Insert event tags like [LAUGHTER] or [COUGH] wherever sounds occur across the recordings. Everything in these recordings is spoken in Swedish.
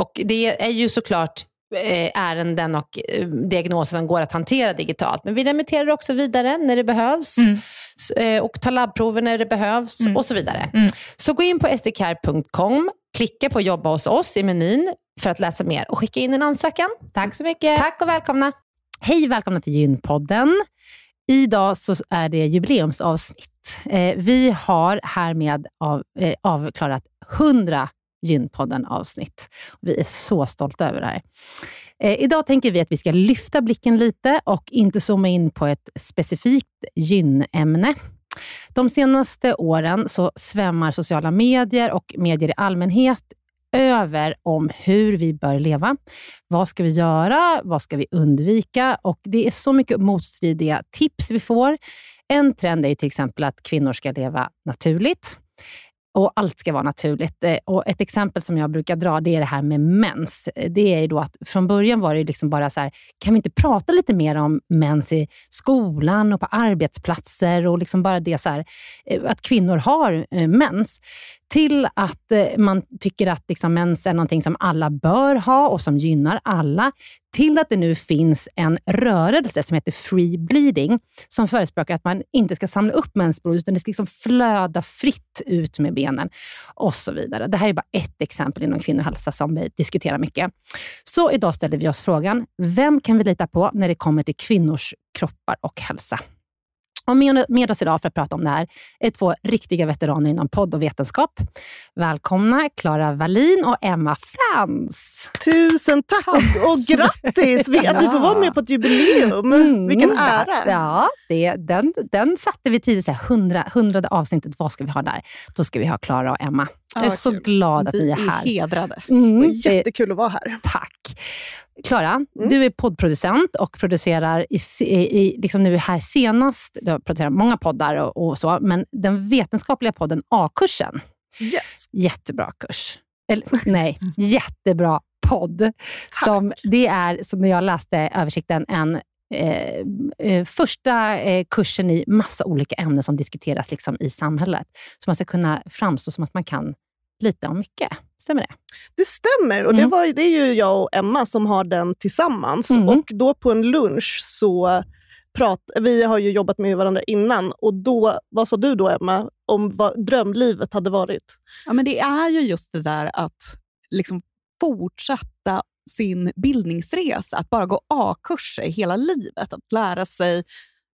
Och det är ju såklart Eh, ärenden och eh, diagnoser som går att hantera digitalt. Men vi remitterar också vidare när det behövs mm. Eh, och tar labbprover när det behövs mm. och så vidare. Mm. Så gå in på sdcare.com, klicka på jobba hos oss i menyn för att läsa mer och skicka in en ansökan. Tack så mycket. Tack och välkomna. Hej, välkomna till Gynpodden. Idag så är det jubileumsavsnitt. vi har härmed av, avklarat 100 Gynpodden avsnitt. Vi är så stolta över det här. Eh, idag tänker vi att vi ska lyfta blicken lite och inte zooma in på ett specifikt gynämne. De senaste åren så svämmar sociala medier och medier i allmänhet över om hur vi bör leva. Vad ska vi göra? Vad ska vi undvika? Och Det är så mycket motstridiga tips vi får. En trend är till exempel att kvinnor ska leva naturligt och allt ska vara naturligt. Eh, och Ett exempel som jag brukar dra, det är det här med mens. Eh, det är ju då att från början var det liksom bara så här, kan vi inte prata lite mer om mens i skolan och på arbetsplatser och liksom bara det så här, eh, att kvinnor har mens till att eh, man tycker att liksom mens är någonting som alla bör ha och som gynnar alla, till att det nu finns en rörelse som heter free bleeding, som förespråkar att man inte ska samla upp mensblod, utan det ska liksom flöda fritt ut med benen och så vidare. Det här är bara ett exempel inom kvinnohälsa som vi diskuterar mycket. Så idag ställer vi oss frågan, vem kan vi lita på när det kommer till kvinnors kroppar och hälsa? Och med, med oss idag för att prata om det här är två riktiga veteraner inom podd och vetenskap. Välkomna Klara Wallin och Emma Frans. Tusen tack och, och grattis! Vi, [LAUGHS] att vi får vara med på ett jubileum. Mm, Vilken ära! Ja, det, den, den satte vi tidigt. Så här, hundra, hundrade avsnittet, vad ska vi ha där? Då ska vi ha Klara och Emma. Jag är Ja, så kul. glad att Vi ni är här. hedrade. Mm, Jättekul att vara här. Tack. Klara, Mm. du är poddproducent och producerar i, i, liksom nu här senast, du har producerat många poddar och, och så, men den vetenskapliga podden A-kursen, Yes. jättebra kurs. Eller nej, [LAUGHS] jättebra podd. Som, det är, som när jag läste översikten, en Eh, eh, första eh, kursen i massa olika ämnen som diskuteras liksom i samhället. Så man ska kunna framstå som att man kan lite om mycket. Stämmer det? Det stämmer. Och det, Mm. var, det är ju jag och Emma som har den tillsammans. Mm. Och då på en lunch så prat, vi har ju jobbat med varandra innan och då, vad sa du då Emma, om vad drömlivet hade varit? Ja, men det är ju just det där att liksom fortsätta sin bildningsresa, att bara gå A-kurser hela livet, att lära sig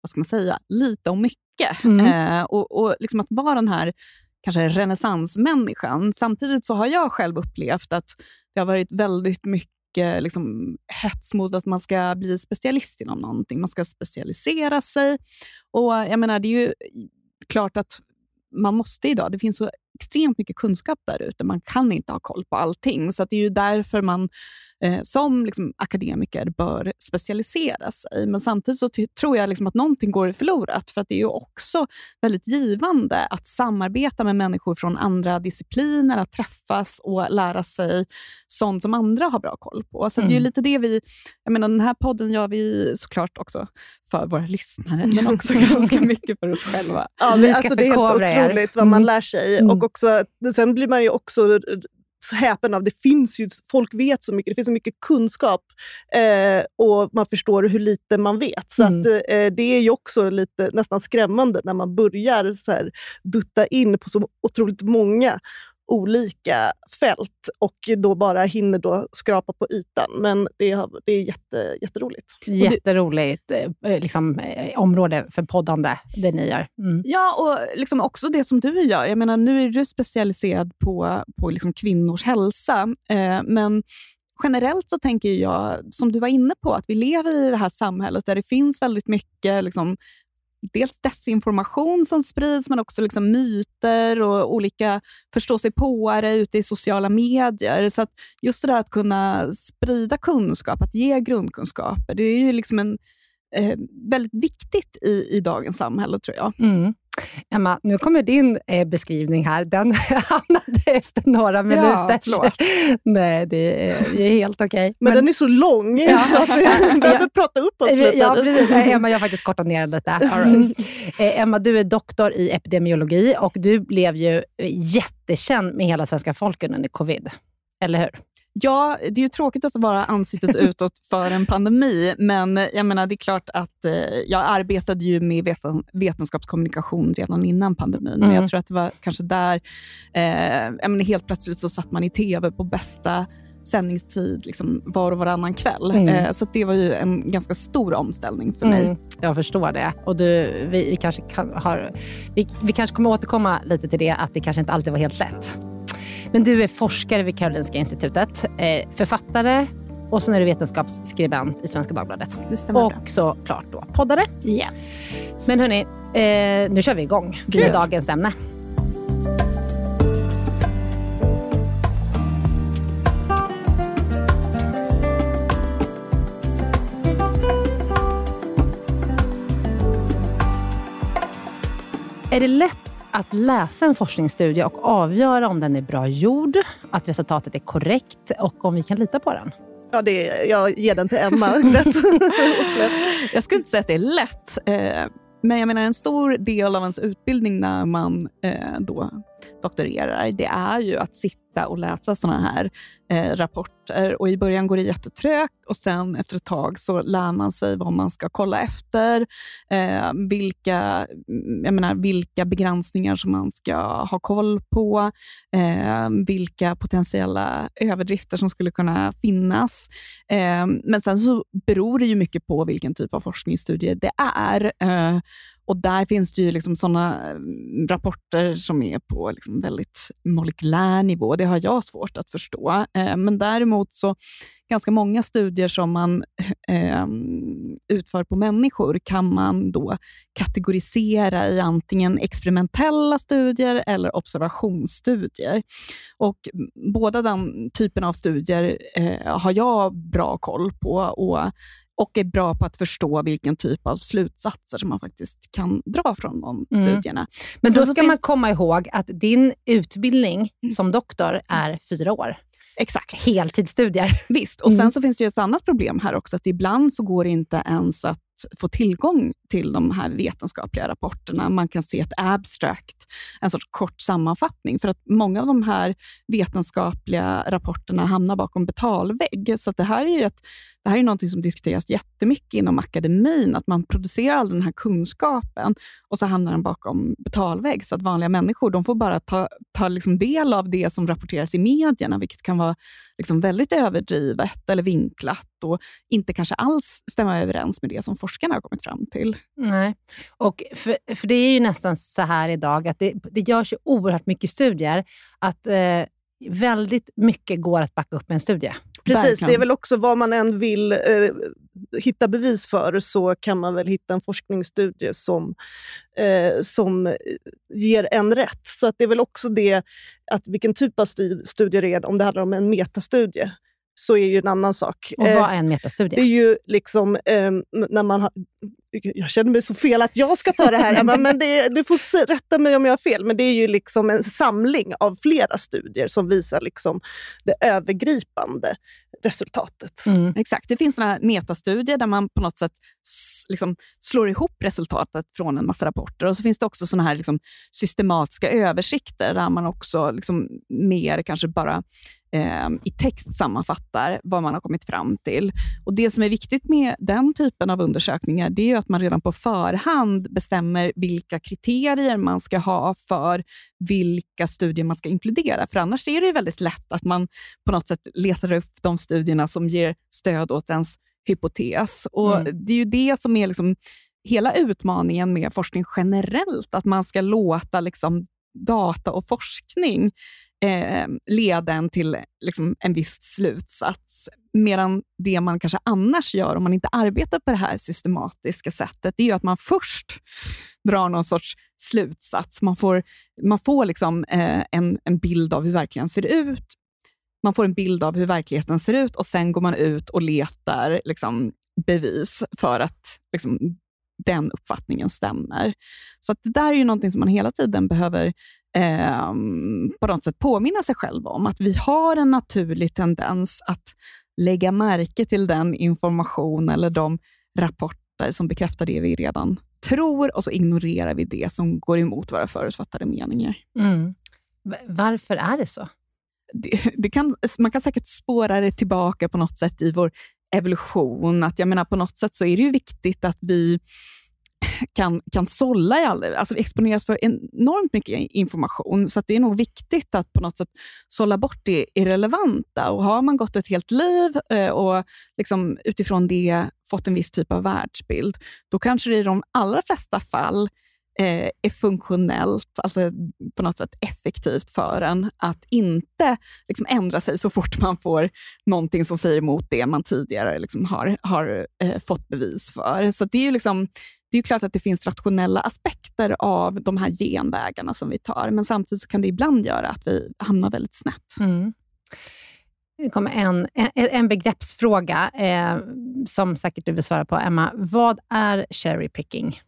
vad ska man säga, lite om mycket. Mm. Eh, och och liksom att vara den här kanske renässansmänniskan. Samtidigt så har jag själv upplevt att det har varit väldigt mycket liksom, hets mot att man ska bli specialist inom någonting. Man ska specialisera sig. Och jag menar, Det är ju klart att man måste idag. Det finns så extremt mycket kunskap där ute. Man kan inte ha koll på allting. Så det är ju därför man eh, som liksom, akademiker bör specialisera sig. Men samtidigt så tror jag liksom att någonting går förlorat. För att det är ju också väldigt givande att samarbeta med människor från andra discipliner, att träffas och lära sig sånt som andra har bra koll på. Så att det är ju Mm. lite det vi... Jag menar, den här podden gör vi såklart också för våra lyssnare, men [LAUGHS] också ganska mycket för oss själva. Ja, det, alltså, det är helt er. otroligt vad man Mm. lär sig. Mm. Och också, sen blir man ju också så häpen av, det finns ju, folk vet så mycket, det finns så mycket kunskap eh, och man förstår hur lite man vet. Så Mm. att, eh, det är ju också lite nästan skrämmande när man börjar så här, dutta in på så otroligt många olika fält och då bara hinner då skrapa på ytan. Men det, har, det är jätte, jätteroligt. Jätteroligt eh, liksom, eh, område för poddande, det ni gör. Mm. Ja, och liksom också det som du gör. Jag menar, nu är du specialiserad på, på liksom kvinnors hälsa, eh, men generellt så tänker jag, som du var inne på, att vi lever i det här samhället där det finns väldigt mycket liksom, dels desinformation som sprids, men också liksom myter och olika förståsigpåare ute i sociala medier. Så att just det där att kunna sprida kunskap, att ge grundkunskaper, det är ju liksom en, eh, väldigt viktigt i, i dagens samhälle, tror jag. Mm. Emma, nu kommer din eh, beskrivning här. Den [LAUGHS] hamnade efter några minuter. förlåt. [LAUGHS] Nej, det är, det är helt okej. Men, den är så lång Ja. så att vi [LAUGHS] behöver Ja. prata upp oss lite. Ja, precis. Emma, jag har faktiskt kortat ner den lite. Mm. Eh, Emma, du är doktor i epidemiologi och du blev ju jättekänd med hela svenska folket under covid. Eller hur? Ja, det är ju tråkigt att vara ansiktet [LAUGHS] utåt för en pandemi, men jag menar, det är klart att eh, jag arbetade ju med veten, vetenskapskommunikation redan innan pandemin, men Mm. jag tror att det var kanske där, eh, jag menar, helt plötsligt så satt man i TV på bästa sändningstid liksom var och varannan kväll. Mm. Eh, så det var ju en ganska stor omställning för mig. Mm, jag förstår det. Och du, vi, vi, kanske kan, har, vi, vi kanske kommer återkomma lite till det, att det kanske inte alltid var helt lätt. Men du är forskare vid Karolinska institutet, eh, författare och sen är du vetenskapsskribent i Svenska Dagbladet. Det stämmer Och bra. såklart då poddare. Yes. Men hörni, eh, nu kör vi igång med Kul. dagens ämne. Är det lätt att läsa en forskningsstudie och avgöra om den är bra gjord, att resultatet är korrekt och om vi kan lita på den? Ja, det är, jag ger den till Emma. [LAUGHS] [LAUGHS] Jag skulle inte säga att det är lätt, eh, men jag menar en stor del av ens utbildning när man eh, då doktorerar, det är ju att sitta och läsa sådana här eh, rapporter. Och I början går det jättetrögt och sen efter ett tag så lär man sig vad man ska kolla efter, eh, vilka, mm, jag menar, vilka begränsningar som man ska ha koll på, eh, vilka potentiella överdrifter som skulle kunna finnas. Eh, men sen så beror det ju mycket på vilken typ av forskningsstudie det är. Eh, och där finns det ju liksom sådana eh, rapporter som är på liksom väldigt molekylär nivå. Det har jag svårt att förstå. Eh, men däremot så ganska många studier som man eh, ehm, utför på människor kan man då kategorisera i antingen experimentella studier eller observationsstudier. Och båda de typerna av studier har jag bra koll på och och är bra på att förstå vilken typ av slutsatser som man faktiskt kan dra från de mm. studierna. Men då ska finns... man komma ihåg att din utbildning mm. som doktor är fyra år. Exakt. Heltidsstudier. Visst, och sen mm. så finns det ett annat problem här också, att ibland så går det inte ens att få tillgång till de här vetenskapliga rapporterna. Man kan se ett abstract, en sorts kort sammanfattning, för att många av de här vetenskapliga rapporterna hamnar bakom betalvägg. Så det här är ju ett, det här är någonting som diskuteras jättemycket inom akademin, att man producerar all den här kunskapen och så hamnar den bakom betalvägg, så att vanliga människor de får bara ta, ta liksom del av det som rapporteras i medierna, vilket kan vara liksom väldigt överdrivet eller vinklat och inte kanske alls stämma överens med det som forskarna har kommit fram till. Nej, och för, för det är ju nästan så här idag att det, det görs ju oerhört mycket studier, att eh, väldigt mycket går att backa upp en studie. Precis, Verkligen. det är väl också vad man än vill eh, hitta bevis för, så kan man väl hitta en forskningsstudie som, eh, som ger en rätt. Så att det är väl också det, att vilken typ av studie det är, om det handlar om en metastudie, så är ju en annan sak. Och vad är en metastudie? Det är ju liksom eh, när man har... Jag känner mig så fel att jag ska ta det här, [LAUGHS] Emma, men det, du får rätta mig om jag har fel. Men det är ju liksom en samling av flera studier som visar liksom det övergripande resultatet. Mm. Exakt. Det finns såna metastudier där man på något sätt liksom slår ihop resultatet från en massa rapporter. Och så finns det också såna här liksom systematiska översikter där man också liksom mer kanske bara eh, i text sammanfattar vad man har kommit fram till. Och Det som är viktigt med den typen av undersökningar det är att man redan på förhand bestämmer vilka kriterier man ska ha för vilka studier man ska inkludera. För annars är det väldigt lätt att man på något sätt letar upp de studierna som ger stöd åt ens hypotes. Och mm. Det är ju det som är liksom hela utmaningen med forskning generellt, att man ska låta liksom data och forskning eh, leda en till liksom, en viss slutsats. Medan det man kanske annars gör, om man inte arbetar på det här systematiska sättet, det är att man först drar någon sorts slutsats. Man får, man får liksom, eh, en, en bild av hur verkligheten ser ut. Man får en bild av hur verkligheten ser ut och sen går man ut och letar liksom, bevis för att liksom, den uppfattningen stämmer. Så det där är ju någonting som man hela tiden behöver eh, på något sätt påminna sig själv om. Att vi har en naturlig tendens att lägga märke till den information eller de rapporter som bekräftar det vi redan tror och så ignorerar vi det som går emot våra förutfattade meningar. Mm. Varför är det så? Det, det kan, man kan säkert spåra det tillbaka på något sätt i vår evolution. Att jag menar, på något sätt så är det ju viktigt att vi kan, kan sålla i all, alltså vi exponeras för enormt mycket information, så det är nog viktigt att på något sätt sålla bort det irrelevanta. Och har man gått ett helt liv eh, och liksom utifrån det fått en viss typ av världsbild, då kanske det i de allra flesta fall eh, är funktionellt, alltså på något sätt effektivt för en att inte liksom ändra sig så fort man får någonting som säger emot det man tidigare liksom har, har eh, fått bevis för. Så det är ju liksom det är klart att det finns rationella aspekter av de här genvägarna som vi tar, men samtidigt kan det ibland göra att vi hamnar väldigt snett. Mm. Kommer en, en, en begreppsfråga eh, som säkert du vill svara på, Emma. Vad är cherry picking?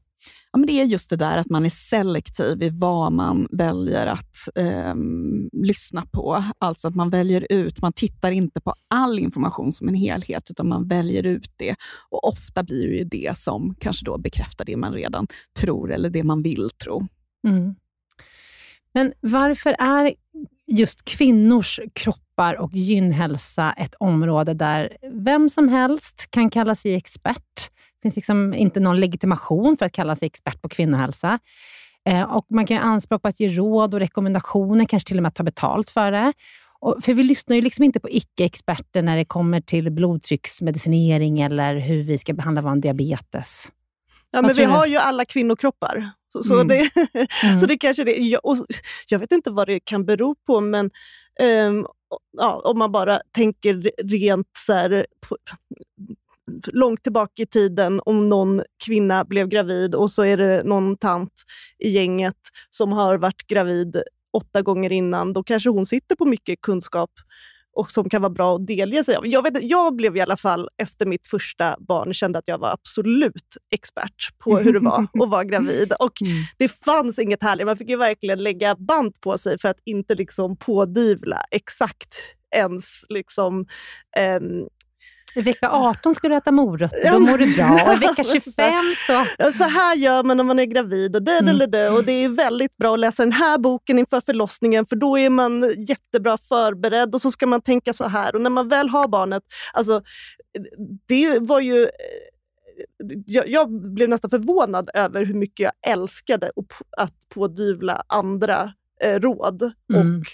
Ja, men det är just det där att man är selektiv i vad man väljer att eh, lyssna på. Alltså att man väljer ut, man tittar inte på all information som en helhet, utan man väljer ut det. Och Ofta blir det ju det som kanske då bekräftar det man redan tror, eller det man vill tro. Mm. Men varför är just kvinnors kroppar och gynhälsa ett område där vem som helst kan kalla sig expert? Finns liksom inte någon legitimation för att kalla sig expert på kvinnohälsa. Eh, och man kan göra anspråk på att ge råd och rekommendationer, kanske till och med att ta betalt för det. Och, för vi lyssnar ju liksom inte på icke-experter när det kommer till blodtrycksmedicinering eller hur vi ska behandla vår diabetes. Ja, Vad men vi du? har ju alla kvinnokroppar. Så, så, Mm. det, [LAUGHS] Mm. så det kanske det jag, och jag vet inte vad det kan bero på, men ehm, ja, om man bara tänker rent så här, på, långt tillbaka i tiden, om någon kvinna blev gravid och så är det någon tant i gänget som har varit gravid åtta gånger innan, då kanske hon sitter på mycket kunskap och som kan vara bra att delge sig av. Jag, vet, jag blev i alla fall efter mitt första barn, kände att jag var absolut expert på hur det var [LAUGHS] att vara gravid. Och Mm. det fanns inget härligt. Man fick ju verkligen lägga band på sig för att inte liksom pådyvla exakt ens liksom, ehm, I vecka 18 ska du äta morötter, då mår du bra. Och i vecka 25 så... Så här gör man när man är gravid och, det, Mm. det, det, och det är väldigt bra att läsa den här boken inför förlossningen för då är man jättebra förberedd och så ska man tänka så här. Och när man väl har barnet, alltså det var ju... Jag, jag blev nästan förvånad över hur mycket jag älskade att pådyvla andra eh, råd Mm. och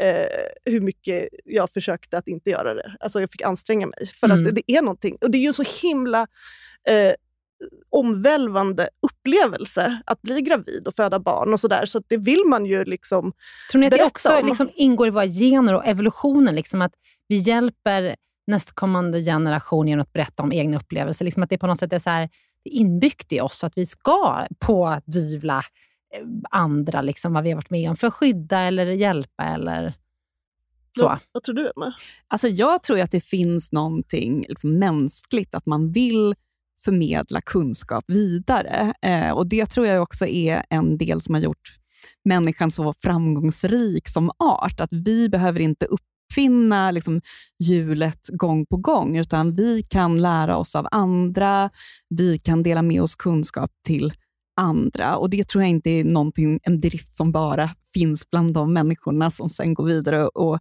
eh, hur mycket jag försökte att inte göra det. Alltså jag fick anstränga mig. För Mm. att det, det är någonting. Och det är ju en så himla eh, omvälvande upplevelse att bli gravid och föda barn och sådär. Så att det vill man ju liksom... Tror ni att det också om. liksom ingår i våra gener och evolutionen? Liksom att vi hjälper nästkommande generation genom att berätta om egna upplevelser. Liksom att det på något sätt är så här, inbyggt i oss att vi ska pådyvla andra liksom, vad vi har varit med om för att skydda eller hjälpa eller så. Vad, vad tror du, Emma? Alltså jag tror att det finns någonting liksom mänskligt, att man vill förmedla kunskap vidare. Eh, och Det tror jag också är en del som har gjort människan så framgångsrik som art. Att vi behöver inte uppfinna liksom, hjulet gång på gång, utan vi kan lära oss av andra. Vi kan dela med oss kunskap till andra. Och Det tror jag inte är någonting, en drift som bara finns bland de människorna som sen går vidare och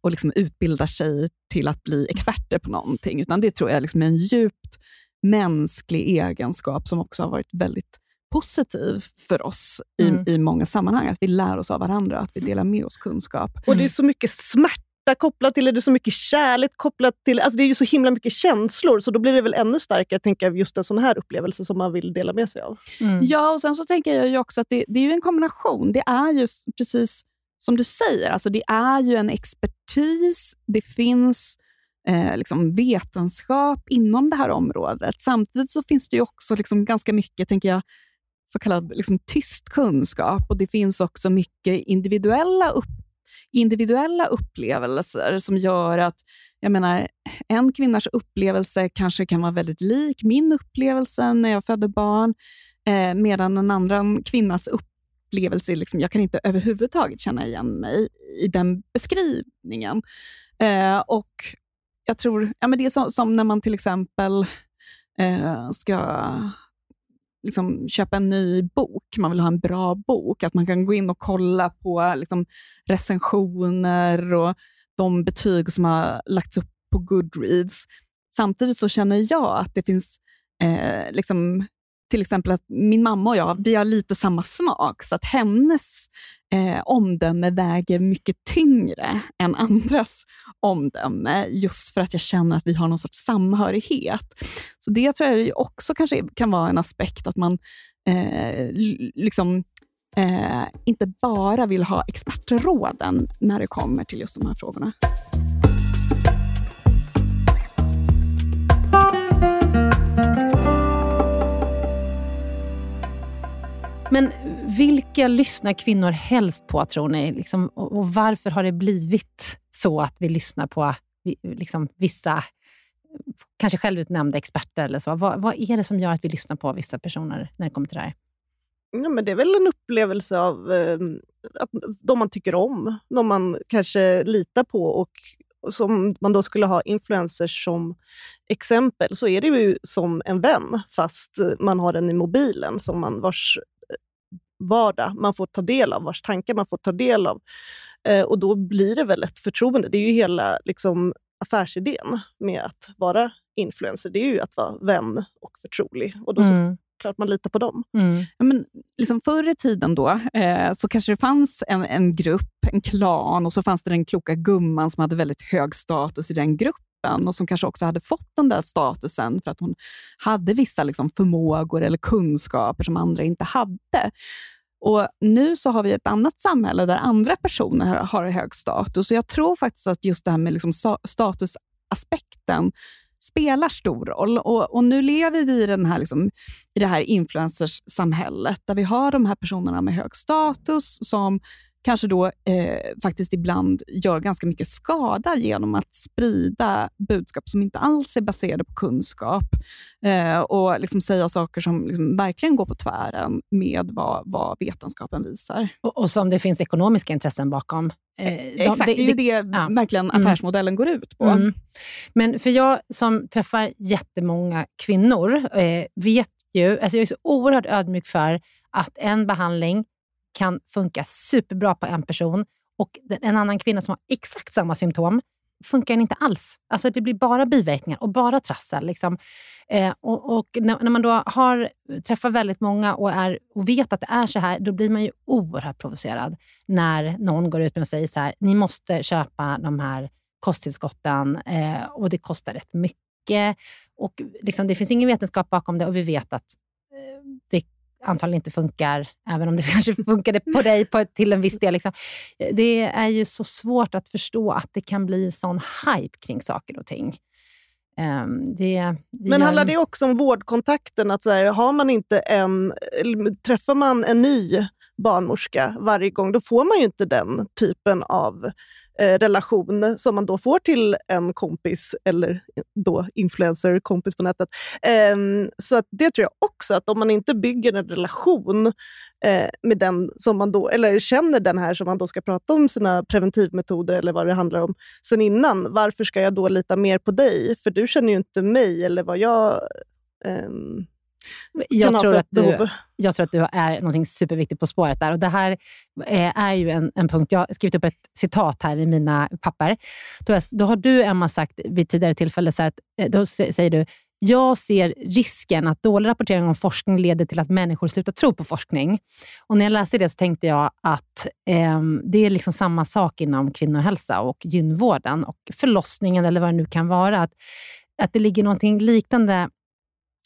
och liksom utbildar sig till att bli experter på någonting, utan det tror jag liksom är en djupt mänsklig egenskap som också har varit väldigt positiv för oss i, Mm. i många sammanhang. Att vi lär oss av varandra, att vi delar med oss kunskap. Och det är så mycket smärta kopplat till det, det är så mycket kärlek kopplat till alltså det. är ju så himla mycket känslor, så då blir det väl ännu starkare tänker jag, just en sån här upplevelse som man vill dela med sig av. Mm. Ja, och sen så tänker jag ju också att det, det är ju en kombination. Det är ju precis som du säger, alltså det är ju en expertis, det finns eh, liksom vetenskap inom det här området. Samtidigt så finns det ju också liksom ganska mycket, tänker jag, så kallad liksom tyst kunskap och det finns också mycket individuella, upp, individuella upplevelser som gör att, jag menar, en kvinnas upplevelse kanske kan vara väldigt lik min upplevelse när jag födde barn, eh, medan en annan kvinnas upplevelse, liksom, jag kan inte överhuvudtaget känna igen mig i den beskrivningen. Eh, och jag tror, ja, men det är som, som när man till exempel eh, ska liksom, köpa en ny bok, man vill ha en bra bok, att man kan gå in och kolla på liksom, recensioner och de betyg som har lagts upp på Goodreads. Samtidigt så känner jag att det finns eh, liksom, till exempel att min mamma och jag, vi har lite samma smak, så att hennes eh, omdöme väger mycket tyngre än andras omdöme, just för att jag känner att vi har någon sorts samhörighet. Så det tror jag också kanske kan vara en aspekt, att man eh, liksom eh, inte bara vill ha expertråden när det kommer till just de här frågorna. Men vilka lyssnar kvinnor helst på, tror ni? Liksom, och, och varför har det blivit så att vi lyssnar på liksom, vissa, kanske självutnämnda experter eller så? Vad, vad är det som gör att vi lyssnar på vissa personer när det kommer till det här? Ja, men det är väl en upplevelse av eh, att de man tycker om, de man kanske litar på och som man då skulle ha influencers som exempel, så är det ju som en vän, fast man har den i mobilen, som man vars vardag man får ta del av, vars tankar man får ta del av. Eh, och då blir det väl ett förtroende. Det är ju hela liksom, affärsidén med att vara influencer. Det är ju att vara vän och förtrolig. Och då Mm. klart man litar på dem. Mm. Ja, men liksom förr i tiden då, eh, så kanske det fanns en, en grupp, en klan, och så fanns det den kloka gumman som hade väldigt hög status i den gruppen gruppen och som kanske också hade fått den där statusen för att hon hade vissa liksom, förmågor eller kunskaper som andra inte hade. Och Nu så har vi ett annat samhälle där andra personer har hög status. Och Jag tror faktiskt att just det här med liksom statusaspekten spelar stor roll. Och, och nu lever vi i, den här, liksom, i det här influencersamhället där vi har de här personerna med hög status som kanske då eh, faktiskt ibland gör ganska mycket skada genom att sprida budskap som inte alls är baserade på kunskap eh, och liksom säga saker som liksom verkligen går på tvären med vad, vad vetenskapen visar. Och, och som det finns ekonomiska intressen bakom. Eh, de, Exakt, det, det är ju det, det ja. verkligen mm. affärsmodellen mm. går ut på. Mm. Men för jag som träffar jättemånga kvinnor eh, vet ju, alltså jag är så oerhört ödmjuk för att en behandling kan funka superbra på en person och en annan kvinna som har exakt samma symptom funkar inte alls. Alltså det blir bara biverkningar och bara trassel. Liksom. Eh, och, och när, när, man då har träffat väldigt många och, är, och vet att det är så här, då blir man ju oerhört provocerad när någon går ut med och säger så här, ni måste köpa de här kosttillskotten eh, och det kostar rätt mycket. Och liksom, det finns ingen vetenskap bakom det och vi vet att antagligen inte funkar, även om det [LAUGHS] kanske funkade på dig på, till en viss del. Liksom. Det är ju så svårt att förstå att det kan bli sån hype kring saker och ting. Um, det, det Men handlar det också om vårdkontakten? Att så här, har man inte en, träffar man en ny barnmorska varje gång, då får man ju inte den typen av eh, relation som man då får till en kompis eller då influencer, kompis på nätet. Eh, så att det tror jag också, att om man inte bygger en relation eh, med den som man då, eller känner den här som man då ska prata om sina preventivmetoder eller vad det handlar om sen innan, varför ska jag då lita mer på dig? För du känner ju inte mig eller vad jag ehm, jag tror, att du, jag tror att du är något superviktigt på spåret där. Och Det här är ju en, en punkt. Jag har skrivit upp ett citat här i mina papper. Då, då har du, Emma, sagt vid tidigare tillfälle, så att, eh, då säger du jag ser risken att dålig rapportering om forskning leder till att människor slutar tro på forskning. Och när jag läste det så tänkte jag att eh, det är liksom samma sak inom kvinnohälsa och gynvården och förlossningen eller vad det nu kan vara. Att, att det ligger någonting liknande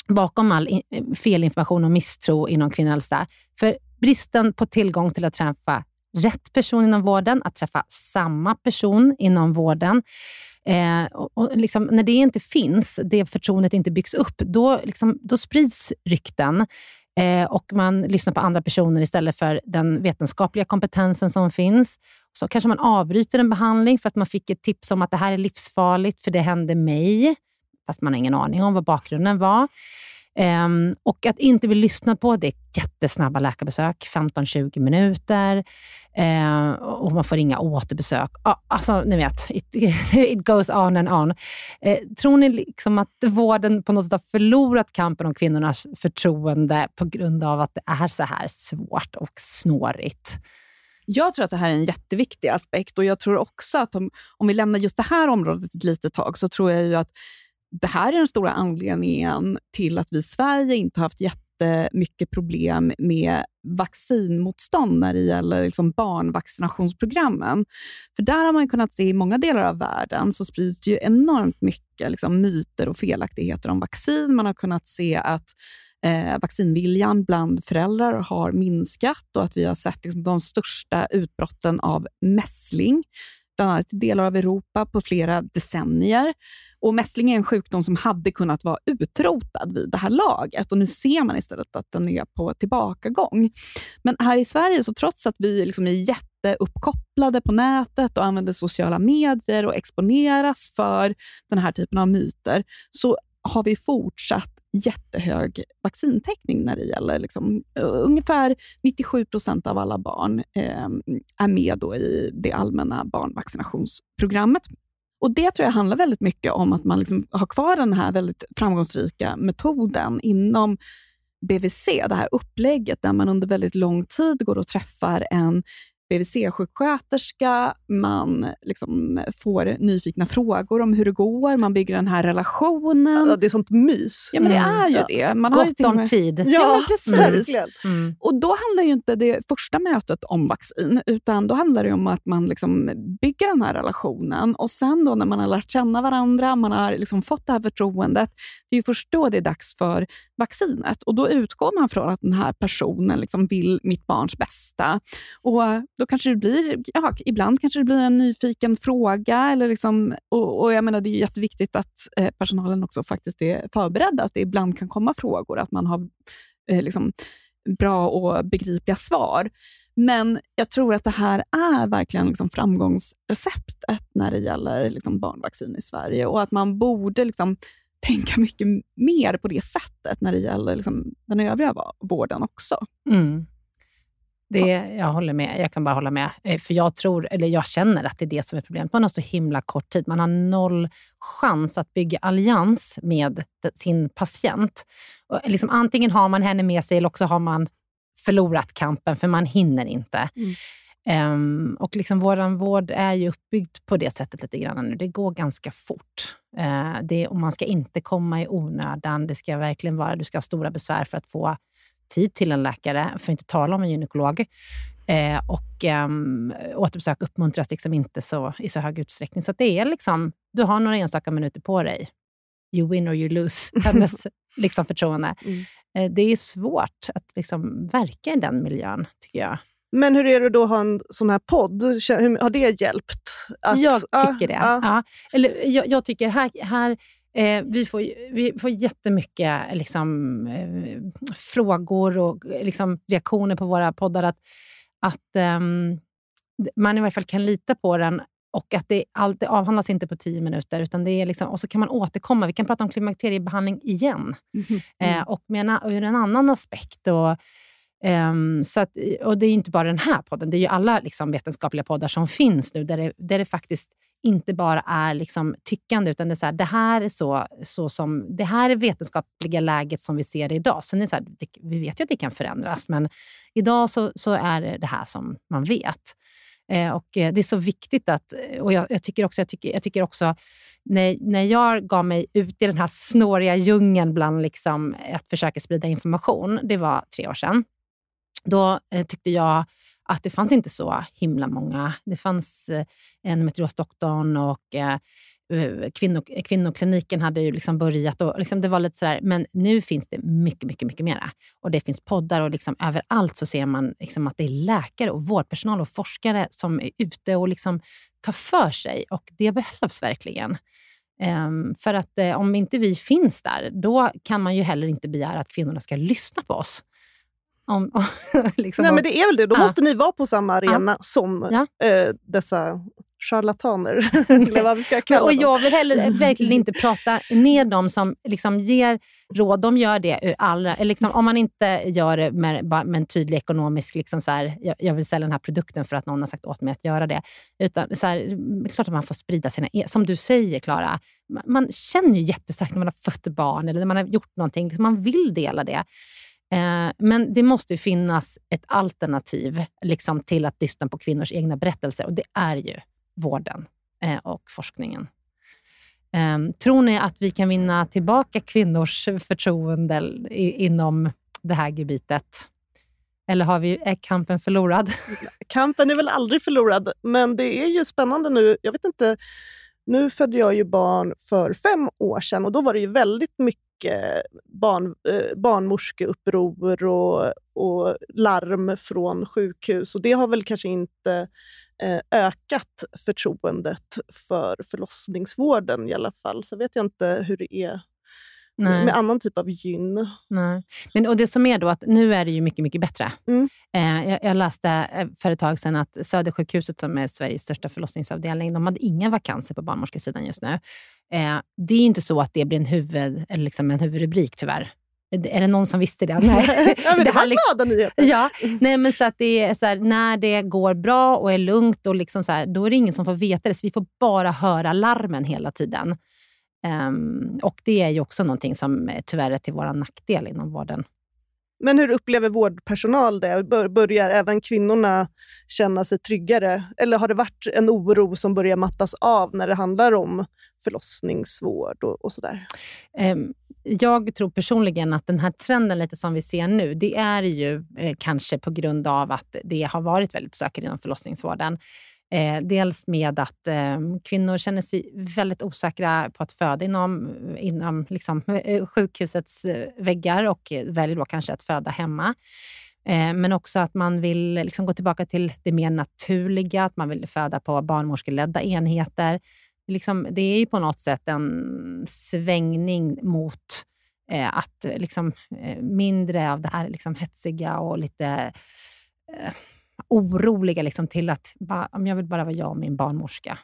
bakom all felinformation och misstro inom kvinnohälsa. För bristen på tillgång till att träffa rätt person inom vården, att träffa samma person inom vården. Eh, och liksom, när det inte finns, det förtroendet inte byggs upp, då, liksom, då sprids rykten eh, och man lyssnar på andra personer istället för den vetenskapliga kompetensen som finns. Så kanske man avbryter en behandling för att man fick ett tips om att det här är livsfarligt, för det hände mig fast man har ingen aning om vad bakgrunden var. Um, och att inte bli lyssnad på, det är jättesnabba läkarbesök, 15-20 minuter. Uh, och man får inga återbesök. Uh, alltså, ni vet, it, [LAUGHS] it, goes on and on. Uh, tror ni liksom att vården på något sätt har förlorat kampen om kvinnornas förtroende på grund av att det är så här svårt och snårigt? Jag tror att det här är en jätteviktig aspekt och jag tror också att om, om vi lämnar just det här området ett litet tag, så tror jag ju att det här är den stora anledningen till att vi i Sverige inte har haft jättemycket problem med vaccinmotstånd när det gäller liksom barnvaccinationsprogrammen. För där har man kunnat se i många delar av världen så sprids det ju enormt mycket liksom, myter och felaktigheter om vaccin. Man har kunnat se att eh, vaccinviljan bland föräldrar har minskat och att vi har sett liksom, de största utbrotten av mässling bland annat i delar av Europa på flera decennier. Och Mässling är en sjukdom som hade kunnat vara utrotad vid det här laget och nu ser man istället att den är på tillbakagång. Men här i Sverige, så trots att vi liksom är jätteuppkopplade på nätet och använder sociala medier och exponeras för den här typen av myter, så har vi fortsatt jättehög vaccintäckning när det gäller liksom, ungefär 97 procent av alla barn eh, är med då i det allmänna barnvaccinationsprogrammet. Och Det tror jag handlar väldigt mycket om att man liksom har kvar den här väldigt framgångsrika metoden inom BVC, det här upplägget där man under väldigt lång tid går och träffar en BVC-sjuksköterska, man liksom får nyfikna frågor om hur det går, man bygger den här relationen. Ja, det är sånt mys. Ja, men det Mm. är ju Ja. det. Man Gott har ju om med- tid. Ja, Ja, precis. Mm. Och då handlar ju inte det första mötet om vaccin, utan då handlar det om att man liksom bygger den här relationen. Och sen då när man har lärt känna varandra, man har liksom fått det här förtroendet, det är ju först då det är dags för vaccinet. Och då utgår man från att den här personen liksom vill mitt barns bästa. Och då kanske det blir, ja, ibland kanske det blir en nyfiken fråga. Eller liksom, och, och jag menar, det är jätteviktigt att eh, personalen också faktiskt är förberedda, att det ibland kan komma frågor, att man har eh, liksom, bra och begripliga svar. Men jag tror att det här är verkligen liksom framgångsreceptet när det gäller liksom barnvaccin i Sverige och att man borde liksom tänka mycket mer på det sättet när det gäller liksom den övriga vården också. Mm. Det, jag håller med. Jag kan bara hålla med. Eh, För jag tror, eller jag känner att det är det som är problemet. Man har så himla kort tid. Man har noll chans att bygga allians med sin patient. Och liksom, antingen har man henne med sig eller också har man förlorat kampen, för man hinner inte. Mm. Ehm, och liksom vår vård är ju uppbyggd på det sättet lite grann nu. Det går ganska fort. Eh, det, och man ska inte komma i onödan. Det ska verkligen vara, du ska ha stora besvär för att få tid till en läkare, för att inte tala om en gynekolog. Eh, och um, återbesök uppmuntras liksom inte så, i så hög utsträckning. Så det är liksom, du har några enstaka minuter på dig. You win or you lose, [LAUGHS] hennes liksom, förtroende. Mm. Eh, det är svårt att liksom, verka i den miljön, tycker jag. Men hur är det då att ha en sån här podd? Har det hjälpt? Att- jag ja, tycker det. ja. Ja. Eller, jag, jag tycker här, här eh, vi, får, vi får jättemycket liksom, eh, frågor och eh, liksom, reaktioner på våra poddar. Att, att d- man i varje fall kan lita på den och att det, allt, det avhandlas inte på tio minuter. Utan det är liksom, och så kan man återkomma. Vi kan prata om klimakteriebehandling igen. Eh, och med en, ur en annan aspekt. Och, Um, så att, och det är ju inte bara den här podden, det är ju alla liksom, vetenskapliga poddar som finns nu, där det, där det faktiskt inte bara är liksom, tyckande, utan det är, så här, det här är så, så som, det här är vetenskapliga läget som vi ser det idag. Sen är det så här, det, vi vet ju att det kan förändras, men idag så, så är det det här som man vet. Ehm, eh, och Det är så viktigt att, och jag, jag, tycker också, jag, tycker, jag tycker också när, när jag gav mig ut i den här snåriga djungeln bland liksom att försöka sprida information, det var tre år sedan, då eh, tyckte jag att det fanns inte så himla många. Det fanns eh, endometriosdoktorn och eh, eh, kvinno, kvinnokliniken hade ju liksom börjat. Och liksom det var lite sådär, men nu finns det mycket, mycket, mycket mera. Och det finns poddar och liksom överallt så ser man liksom att det är läkare och vårdpersonal och forskare som är ute och liksom tar för sig. Och det behövs verkligen. Um, för att eh, om inte vi finns där, då kan man ju heller inte begära att kvinnorna ska lyssna på oss. Om, [LAUGHS] liksom, Nej, men det är väl det. Då Ja. måste ni vara på samma arena som Ja. eh, dessa charlataner, [LAUGHS] eller vad vi ska kalla och dem. jag vill heller [LAUGHS] verkligen inte prata ner dem som liksom ger råd. De gör det ur alla... Liksom, om man inte gör det med, med en tydlig ekonomisk... Liksom så här, jag, jag vill sälja den här produkten för att någon har sagt åt mig att göra det. Utan så här, det är klart att man får sprida sina... e- Som du säger, Klara. Man, man känner ju jättestarkt när man har fött barn eller när man har gjort någonting. Man vill dela det. Eh, men det måste finnas ett alternativ liksom, till att lyssna på kvinnors egna berättelser. Och det är ju vården eh, och forskningen. Eh, tror ni att vi kan vinna tillbaka kvinnors förtroende i, inom det här gebitet? Eller har vi, är kampen förlorad? [LAUGHS] Kampen är väl aldrig förlorad, men det är ju spännande nu. Jag vet inte, nu födde jag ju barn för fem år sedan och då var det ju väldigt mycket barn, eh, barnmorskeuppror och, och larm från sjukhus. Och det har väl kanske inte eh, ökat förtroendet för förlossningsvården i alla fall. Så vet jag inte hur det är Nej. med annan typ av gyn. Nej. Men, och det som är då att nu är det ju mycket, mycket bättre. Mm. Eh, jag, jag läste eh, för ett tag sedan att Södersjukhuset, som är Sveriges största förlossningsavdelning, de hade inga vakanser på barnmorskesidan just nu. Eh, det är inte så att det blir en, huvud, eller liksom en huvudrubrik, tyvärr. Är det någon som visste det? [LAUGHS] Nej. ja, men det, [LAUGHS] Det var liksom- glada nyheter. Ja, nej men så att det är så här, när det går bra och är lugnt, och liksom så här, då är det ingen som får veta det. Så vi får bara höra larmen hela tiden. Ehm, och det är ju också någonting som eh, tyvärr är till vår nackdel inom vården. Men hur upplever vårdpersonal det? Börjar även kvinnorna känna sig tryggare? Eller har det varit en oro som börjar mattas av när det handlar om förlossningsvård och, och sådär? Ehm, jag tror personligen att den här trenden lite som vi ser nu, det är ju eh, kanske på grund av att det har varit väldigt stökigt inom förlossningsvården. Eh, dels med att eh, kvinnor känner sig väldigt osäkra på att föda inom, inom liksom, eh, eh, sjukhusets eh, väggar och väljer då kanske att föda hemma. Eh, men också att man vill liksom gå tillbaka till det mer naturliga, att man vill föda på barnmorskeledda enheter. Liksom, det är ju på något sätt en svängning mot eh, att liksom, mindre av det här liksom, hetsiga och lite oroliga liksom, till att bara, jag vill bara vara jag och min barnmorska.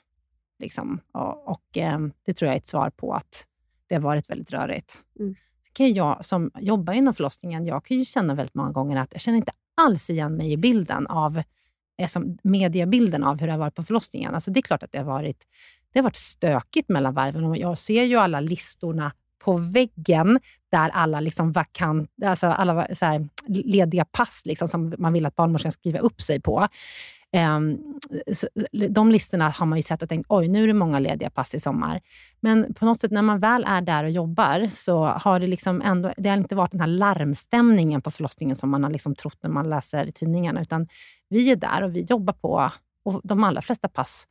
Liksom. Och, och eh, Det tror jag är ett svar på att det har varit väldigt rörigt. Mm. Kan jag som jobbar inom förlossningen, jag kan ju känna väldigt många gånger att jag känner inte alls igen mig i bilden av eh, som mediebilden av hur det har varit på förlossningen. Alltså det är klart att det har varit, det har varit stökigt mellan varven. Jag ser ju alla listorna på väggen där alla liksom vakant, alltså alla så här, lediga pass liksom, som man vill att barnmorskan ska skriva upp sig på. Um, så, de listorna har man ju sett och tänkt, oj, nu är det många lediga pass i sommar. Men på något sätt när man väl är där och jobbar så har det liksom ändå, det har inte varit den här larmstämningen på förlossningen som man har liksom trott när man läser i tidningarna, utan vi är där och vi jobbar på och de allra flesta pass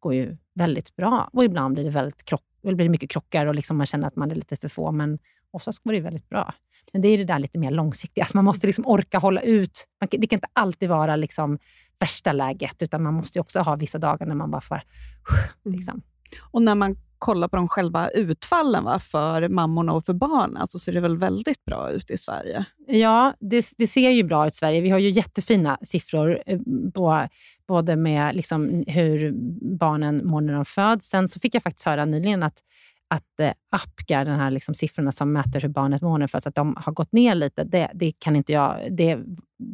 går ju väldigt bra och ibland blir det väldigt krock det blir mycket krockar och liksom man känner att man är lite för få, men oftast går det väldigt bra. Men det är det där lite mer långsiktiga, att man måste liksom orka hålla ut. Det kan inte alltid vara liksom värsta läget, utan man måste också ha vissa dagar när man bara får... Mm. Liksom. Och när man kolla på de själva utfallen va, för mammorna och för barnen, så ser det väl väldigt bra ut i Sverige? Ja, det, det ser ju bra ut i Sverige. Vi har ju jättefina siffror, eh, på, både med liksom hur barnen mår när de föds. Sen så fick jag faktiskt höra nyligen att att eh, Apgar, den här liksom siffrorna som mäter hur barnet mår nu, för att de har gått ner lite, det, det kan inte jag... Det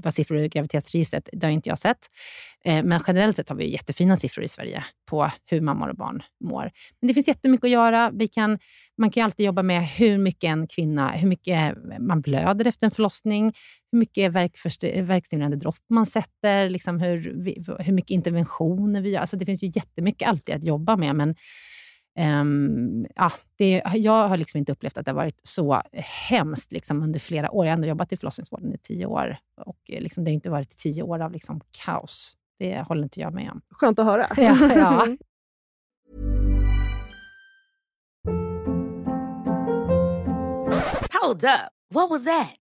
var siffror i graviditetsregistret, det har inte jag sett. Eh, men generellt sett har vi jättefina siffror i Sverige på hur mammor och barn mår. Men det finns jättemycket att göra. Vi kan, man kan ju alltid jobba med hur mycket en kvinna, hur mycket man blöder efter en förlossning, hur mycket verkstimulerande dropp man sätter, liksom hur, hur mycket interventioner vi gör. Alltså det finns ju jättemycket alltid att jobba med, men Um, ja, det, jag har liksom inte upplevt att det har varit så hemskt liksom under flera år. Jag har ändå jobbat i förlossningsvården i tio år och eh, liksom, det har inte varit tio år av liksom kaos. Det håller inte jag med om. Skönt att höra. Ja, ja. [LAUGHS] Hold up. What was that?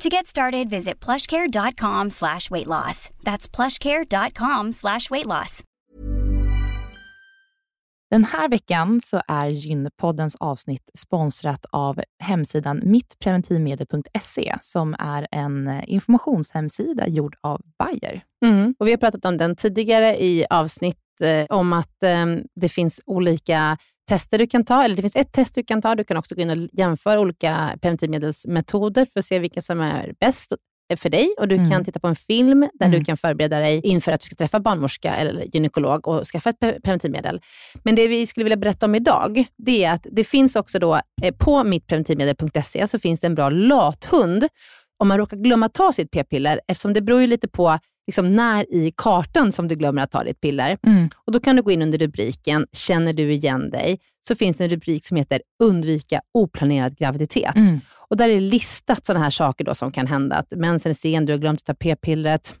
To get started, visit plushcare.com slash weight loss. That's plushcare.com slash weight loss. Den här veckan så är Gynpoddens avsnitt sponsrat av hemsidan mittpreventivmedel.se som är en informationshemsida gjord av Bayer. Mm. Och vi har pratat om den tidigare i avsnitt eh, om att eh, det finns olika tester du kan ta, eller det finns ett test du kan ta. Du kan också gå in och jämföra olika preventivmedelsmetoder för att se vilka som är bäst för dig och du mm. kan titta på en film där mm. du kan förbereda dig inför att du ska träffa barnmorska eller gynekolog och skaffa ett preventivmedel. Men det vi skulle vilja berätta om idag, det är att det finns också då eh, på mittpreventivmedel.se så finns det en bra lathund om man råkar glömma ta sitt p-piller, eftersom det beror ju lite på liksom när i kartan som du glömmer att ta ditt piller. Mm. Och Då kan du gå in under rubriken “Känner du igen dig?” så finns det en rubrik som heter “Undvika oplanerad graviditet”. Mm. Och Där är listat sådana här saker då som kan hända. Att mensen är sen, du har glömt att ta p-pillret,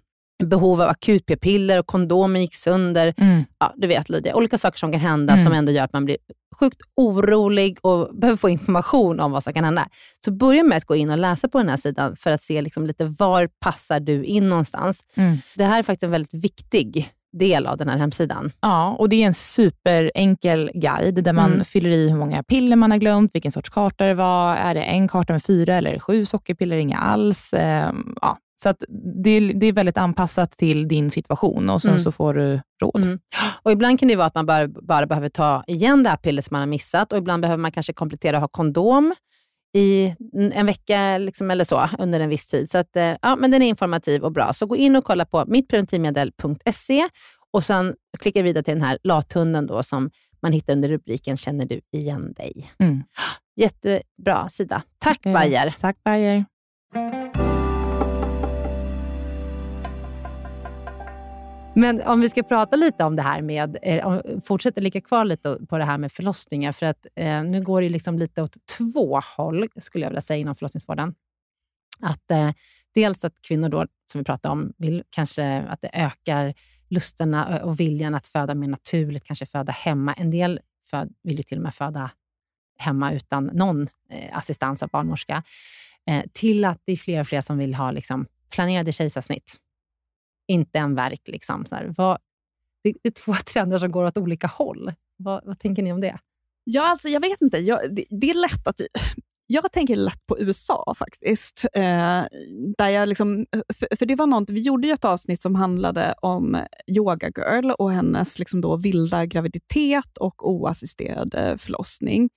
behov av akut p-piller och kondomen gick sönder. Mm. Ja, du vet Lydia, olika saker som kan hända Mm. som ändå gör att man blir sjukt orolig och behöver få information om vad som kan hända. Så börja med att gå in och läsa på den här sidan för att se liksom lite var passar du in någonstans. Mm. Det här är faktiskt en väldigt viktig del av den här hemsidan. Ja, och det är en superenkel guide där man Mm. fyller i hur många piller man har glömt, vilken sorts karta det var. Är det en karta med fyra eller sju sockerpiller? Inga alls. Ehm, ja. Så att det, är- det är väldigt anpassat till din situation och sen Mm. så får du råd. Mm. Och ibland kan det vara att man bara, bara behöver ta igen det här pillret som man har missat och ibland behöver man kanske komplettera och ha kondom i en vecka liksom, eller så under en viss tid. Så att, eh, ja, men den är informativ och bra. Så gå in och kolla på mittpreventivmedel.se och sen klicka vidare till den här lathunden då, som man hittar under rubriken Känner du igen dig? Mm. Jättebra sida. Tack Eh, Bayer. Tack Bayer. Men om vi ska prata lite om det här med, eh, fortsätta ligga kvar lite på det här med förlossningar, för att eh, nu går det liksom lite åt två håll, skulle jag vilja säga, inom förlossningsvården. Att, eh, dels att kvinnor då, som vi pratade om, vill kanske att det ökar lusterna och viljan att föda mer naturligt, kanske föda hemma. En del föd, vill ju till och med föda hemma utan någon eh, assistans av barnmorska. Eh, till att det är fler och fler som vill ha liksom, planerade kejsarsnitt inte en verk. Liksom. Så här, vad, det, det är två [LAUGHS] trender som går åt olika håll. Vad, vad tänker ni om det? Ja, alltså jag vet inte. Jag, det, det är lätt att... Jag tänker lätt på USA faktiskt. Eh, där jag liksom, för, för det var något, vi gjorde ju ett avsnitt som handlade om Yoga Girl och hennes liksom då vilda graviditet och oassisterad eh, förlossning.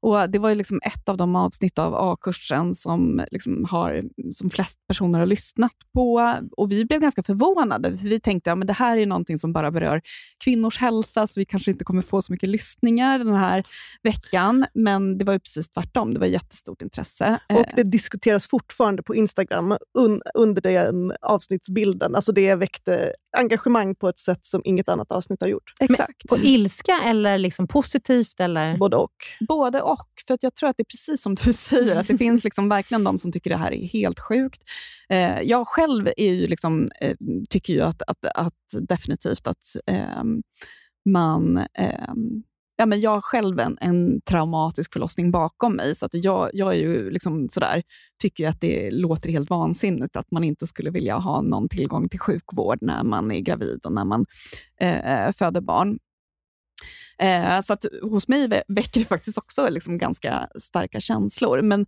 Och det var ju liksom ett av de avsnitt av A-kursen som, liksom har, som flest personer har lyssnat på. Och Vi blev ganska förvånade, för vi tänkte att ja, det här är någonting som bara berör kvinnors hälsa, så vi kanske inte kommer få så mycket lyssningar den här veckan. Men det var ju precis tvärtom. Det var jättestort intresse. Och Eh, det diskuteras fortfarande på Instagram un, under den avsnittsbilden. Alltså det väckte engagemang på ett sätt som inget annat avsnitt har gjort. Exakt. På ilska eller liksom positivt? Eller? Både och. Både och. För att jag tror att det är precis som du [LAUGHS] säger, att det finns liksom verkligen de som tycker det här är helt sjukt. Eh, jag själv är ju liksom, eh, tycker ju att, att, att definitivt att ehm, man ja, men jag har själv en, en traumatisk förlossning bakom mig, så att jag, jag är ju liksom sådär, tycker ju att det låter helt vansinnigt att man inte skulle vilja ha någon tillgång till sjukvård när man är gravid och när man eh, eh föder barn. Eh, så att hos mig väcker det faktiskt också liksom ganska starka känslor. Men eh,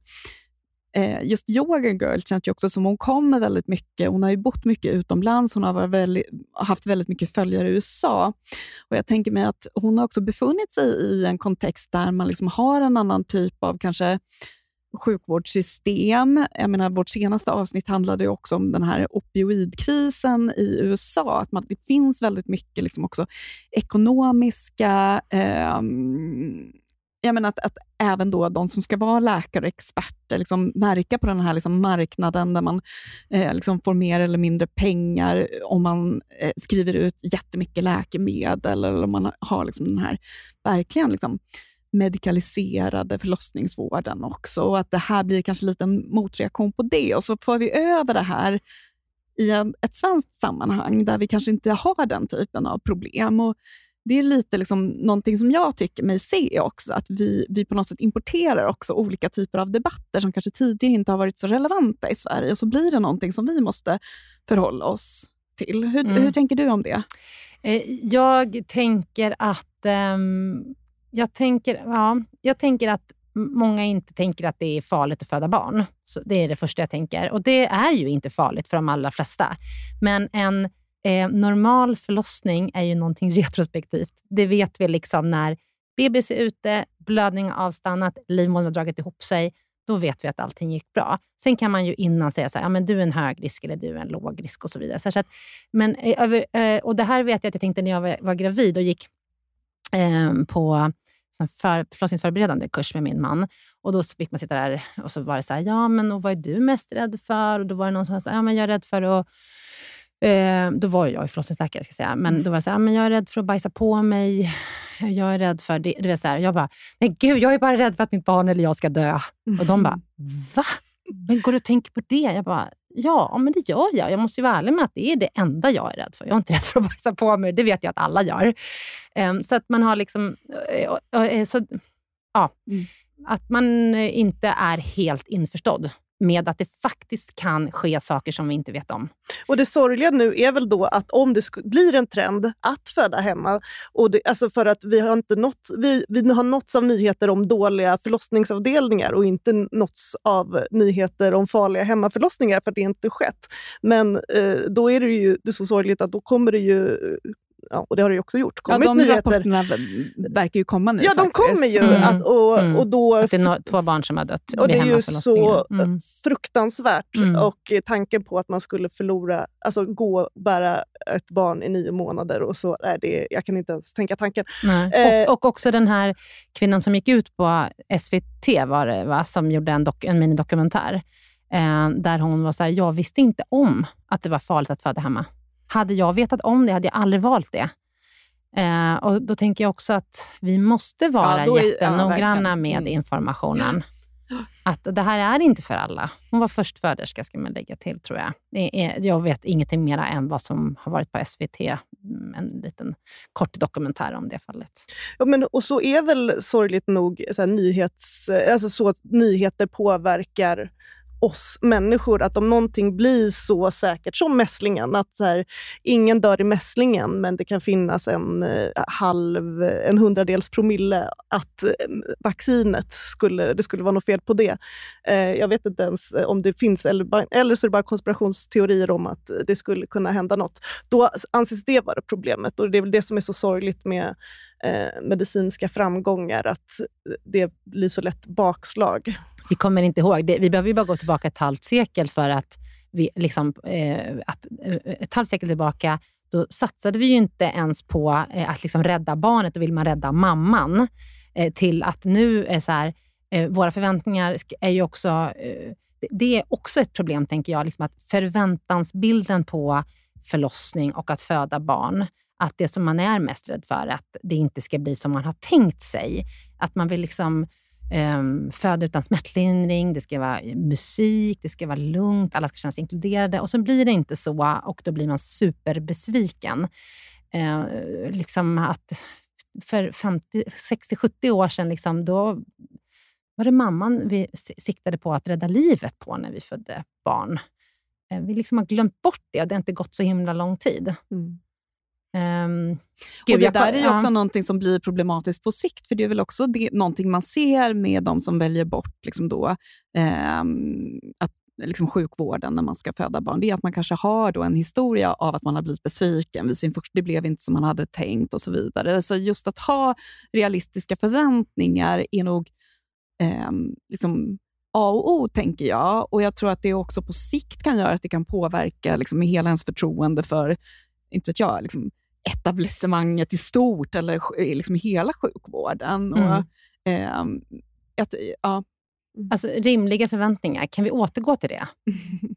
Eh, just Yoga Girl känns ju också som hon kommer väldigt mycket. Hon har ju bott mycket utomlands. Hon har varit väldigt, haft väldigt mycket följare i USA. Och Jag tänker mig att hon har också befunnit sig i en kontext där man liksom har en annan typ av kanske sjukvårdssystem. Jag menar, vårt senaste avsnitt handlade ju också om den här opioidkrisen i USA. Att man, det finns väldigt mycket liksom också ekonomiska... eh, jag menar att, att även då de som ska vara läkare och experter liksom verkar på den här liksom marknaden där man eh, liksom får mer eller mindre pengar om man eh, skriver ut jättemycket läkemedel eller om man har liksom den här verkligen liksom medikaliserade förlossningsvården också. Och att det här blir kanske lite en motreaktion på det. Och så får vi över det här i en, ett svenskt sammanhang där vi kanske inte har den typen av problem. Och det är lite liksom någonting som jag tycker mig se också, att vi, vi på något sätt importerar också olika typer av debatter som kanske tidigare inte har varit så relevanta i Sverige. Och så blir det någonting som vi måste förhålla oss till. Hur, Mm. hur tänker du om det? Eh, Jag tänker att... ehm, jag, tänker, ja, jag tänker att många inte tänker att det är farligt att föda barn. Så det är det första jag tänker. Och det är ju inte farligt för de allra flesta. Men en eh, normal förlossning är ju någonting [LAUGHS] retrospektivt. Det vet vi liksom när bebis är ute, blödning har avstannat, livmodern har dragit ihop sig. Då vet vi att allting gick bra. Sen kan man ju innan säga så här, ja, men du är en hög risk eller du är en låg risk och så vidare. Så att, men, eh, över, eh, och det här vet jag att jag tänkte när jag var, var gravid och gick eh, på för, förlossningsförberedande kurs med min man. Och Då fick man sitta där och så var det så här, ja men och vad är du mest rädd för? Och Då var det någon som sa, ja men jag är rädd för att Eh, då var jag ju förlossningsläkare, ska jag säga. Men då var det så här, men jag är rädd för att bajsa på mig. Jag är rädd för det. Du vet, så här, jag bara, nej gud, jag är bara rädd för att mitt barn eller jag ska dö. Och de bara, va? Men går du och tänker på det? Jag bara, Ja, men det gör jag. Jag måste ju vara ärlig med att det är det enda jag är rädd för. Jag är inte rädd för att bajsa på mig. Det vet jag att alla gör. Um, så att man har liksom... Uh, uh, så, ja, mm. Att man inte är helt införstådd med att det faktiskt kan ske saker som vi inte vet om. Och Det sorgliga nu är väl då att om det blir en trend att föda hemma, och det, alltså för att vi har, inte nått, vi, vi har nåtts av nyheter om dåliga förlossningsavdelningar och inte nåtts av nyheter om farliga hemmaförlossningar, för det inte skett. Men eh, då är det ju det är så sorgligt att då kommer det ju eh, ja, och det har det ju också gjort, kommit ja, de nyheter. rapporterna verkar ju komma nu. Ja, faktiskt. de kommer ju. Mm. Att, och, mm. och då, att det är två barn som har dött Och Det är ju så mm. fruktansvärt. Mm. Och tanken på att man skulle förlora, alltså gå och bära ett barn i nio månader och så är det, jag kan inte ens tänka tanken. Eh, och, och, också den här kvinnan som gick ut på SVT, var det, va? som gjorde en, dok, en minidokumentär, eh, där hon var så här, jag visste inte om att det var farligt att föda hemma. Hade jag vetat om det hade jag aldrig valt det. Eh, och Då tänker jag också att vi måste vara ja, jättenoggranna ja, med mm. informationen. Att det här är inte för alla. Hon var förstföderska, ska man lägga till, tror jag. Jag vet ingenting mer än vad som har varit på SVT. Mm, en liten kort dokumentär om det fallet. Ja, men, och så är väl sorgligt nog så, nyhets, alltså så att nyheter påverkar oss människor, att om någonting blir så säkert som mässlingen, att här, ingen dör i mässlingen, men det kan finnas en eh, halv, en hundradels promille att eh, vaccinet skulle, det skulle vara något fel på det. Eh, jag vet inte ens eh, om det finns, eller, eller så är det bara konspirationsteorier om att det skulle kunna hända något. Då anses det vara problemet och det är väl det som är så sorgligt med eh, medicinska framgångar, att det blir så lätt bakslag. Vi kommer inte ihåg. Det, vi behöver ju bara gå tillbaka ett halvt sekel för att vi, liksom, eh, att, eh, ett halvt sekel tillbaka, då satsade vi ju inte ens på eh, att liksom rädda barnet, då vill man rädda mamman. Eh, till att nu är så här, eh, våra förväntningar är ju också, eh, det är också ett problem, tänker jag, liksom att förväntansbilden på förlossning och att föda barn, att det som man är mest rädd för, att det inte ska bli som man har tänkt sig. Att man vill liksom um, föda utan smärtlindring, det ska vara musik, det ska vara lugnt, alla ska känna sig inkluderade. Och så blir det inte så och då blir man superbesviken. Uh, liksom att för 60-70 år sedan, liksom, då var det mamman vi siktade på att rädda livet på när vi födde barn. Ehm, vi liksom har glömt bort det och det har inte gått så himla lång tid. Mm. Um, Gud, och det där är ju också ja. någonting som blir problematiskt på sikt, för det är väl också det, någonting man ser med de som väljer bort liksom då, eh, att, liksom sjukvården när man ska föda barn. Det är att man kanske har då en historia av att man har blivit besviken vid sin första, det blev inte som man hade tänkt och så vidare. Så just att ha realistiska förväntningar är nog eh, liksom A och O, tänker jag. Och Jag tror att det också på sikt kan göra att det kan påverka liksom, hela ens förtroende för inte vet jag, liksom, etablissemanget i stort eller liksom hela sjukvården. Mm. Och, eh, att, ja. Alltså rimliga förväntningar, kan vi återgå till det?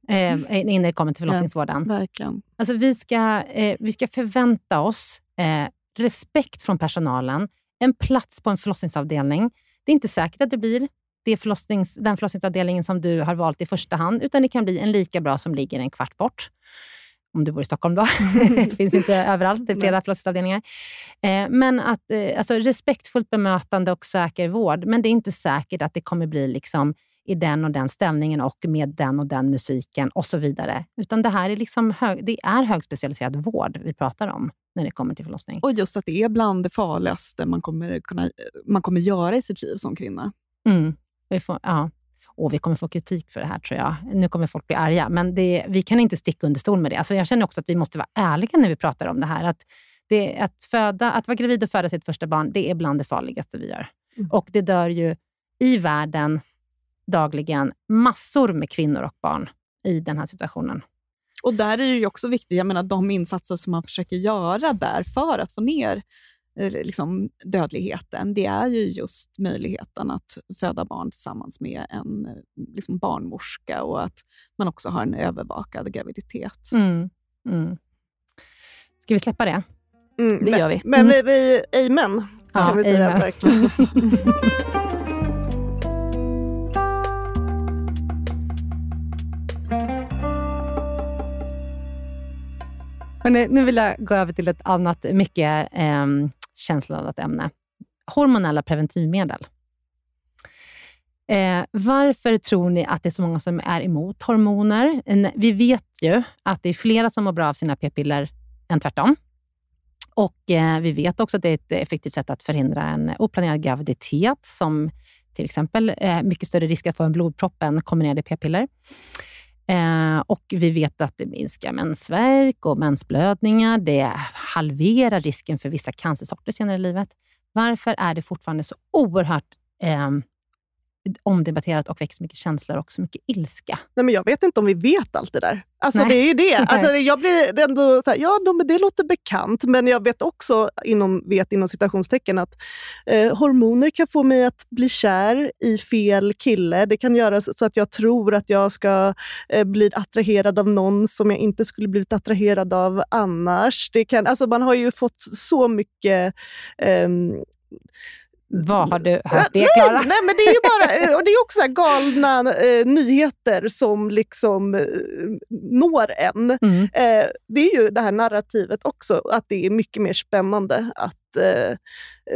[LAUGHS] eh, innan det kommer till förlossningsvården. Ja, verkligen. Alltså, vi, ska, eh, vi ska förvänta oss eh, respekt från personalen, en plats på en förlossningsavdelning. Det är inte säkert att det blir det förlossnings, den förlossningsavdelningen som du har valt i första hand, utan det kan bli en lika bra som ligger en kvart bort om du bor i Stockholm då. [LAUGHS] det finns inte överallt, det är flera förlossningsavdelningar. Eh, men att, eh, alltså, respektfullt bemötande och säker vård, men det är inte säkert att det kommer bli liksom i den och den ställningen och med den och den musiken och så vidare. Utan det här är, liksom hög, det är högspecialiserad vård vi pratar om när det kommer till förlossning. Och just att det är bland det farligaste man kommer, kunna, man kommer göra i sitt liv som kvinna. Mm. Får, ja och vi kommer få kritik för det här tror jag. Nu kommer folk bli arga, men det, vi kan inte sticka under stol med det. Alltså jag känner också att vi måste vara ärliga när vi pratar om det här. Att, det, att, föda, att vara gravid och föda sitt första barn, det är bland det farligaste vi gör. Mm. Och det dör ju i världen dagligen massor med kvinnor och barn i den här situationen. Och där är det ju också viktigt, jag menar de insatser som man försöker göra där för att få ner liksom, dödligheten, det är ju just möjligheten att föda barn tillsammans med en eh, liksom, barnmorska och att man också har en övervakad graviditet. Mm. Mm. Ska vi släppa det? Mm, det men, gör vi. Men mm. vi, vi, amen, ja, kan vi säga amen. verkligen. [LAUGHS] Hörrni, nu vill jag gå över till ett annat mycket eh, känsloladdat ämne. Hormonella preventivmedel. Eh, varför tror ni att det är så många som är emot hormoner? Vi vet ju att det är flera som mår bra av sina p-piller än tvärtom. Och eh, Vi vet också att det är ett effektivt sätt att förhindra en oplanerad graviditet, som till exempel eh, mycket större risk att få en blodpropp än kombinerade p-piller. Eh, och Vi vet att det minskar mensvärk och mensblödningar. Det halverar risken för vissa cancersorter senare i livet. Varför är det fortfarande så oerhört eh, omdebatterat och väcker mycket känslor och så mycket ilska. Nej, men jag vet inte om vi vet allt det där. Alltså, det är ju det. [LAUGHS] Alltså, jag blir ändå så här, ja, det låter bekant, men jag vet också, inom, vet inom citationstecken, att eh, hormoner kan få mig att bli kär i fel kille. Det kan göra så, så att jag tror att jag ska eh, bli attraherad av någon som jag inte skulle blivit attraherad av annars. Det kan, alltså, man har ju fått så mycket eh, vad har du hört det, Klara? Nej, nej, men det är ju bara, och det är också galna eh, nyheter som liksom eh, når en. Mm. Eh, det är ju det här narrativet också, att det är mycket mer spännande att eh,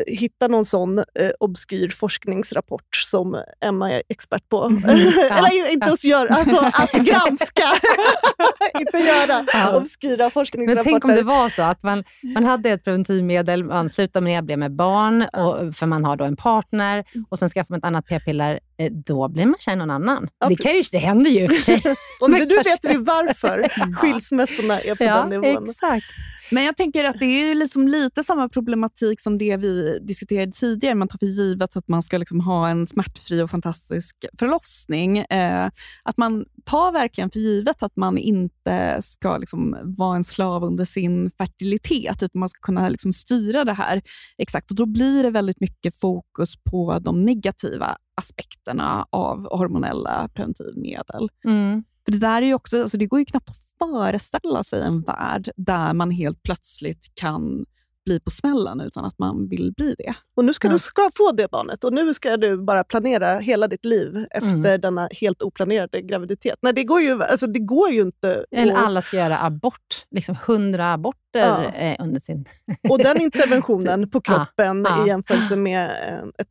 hitta någon sån eh, obskyr forskningsrapport som Emma är expert på. [LAUGHS] Mm. Eller inte ja. gör, alltså att granska, [LAUGHS] inte göra ja. obskyra forskningsrapporter. Men tänk om det var så att man, man hade ett preventivmedel, man slutade med det, blev med barn, och, för man har då en partner, mm. och sen skaffar man ett annat p-piller, eh, då blir man kär i någon annan. Ja, det, kan ju, det händer ju i och för sig. [LAUGHS] och nu vet vi varför [LAUGHS] skilsmässorna är på den nivån. Exakt. Men jag tänker att det är liksom lite samma problematik som det vi diskuterade tidigare. Man tar för givet att man ska liksom ha en smärtfri och fantastisk förlossning. Eh, att man tar verkligen för givet att man inte ska liksom vara en slav under sin fertilitet, utan man ska kunna liksom styra det här exakt. Och Då blir det väldigt mycket fokus på de negativa aspekterna av hormonella preventivmedel. Mm. För det där är ju också, alltså det går ju knappt att föreställa sig en värld där man helt plötsligt kan bli på smällen utan att man vill bli det. Och nu ska ja. du ska få det barnet och nu ska du bara planera hela ditt liv efter mm. denna helt oplanerade graviditet. Nej, det går ju, alltså, det går ju inte. Eller alla ska göra abort, liksom hundra aborter ja. eh, under sin... och den interventionen [LAUGHS] på kroppen ja. i jämförelse med ett,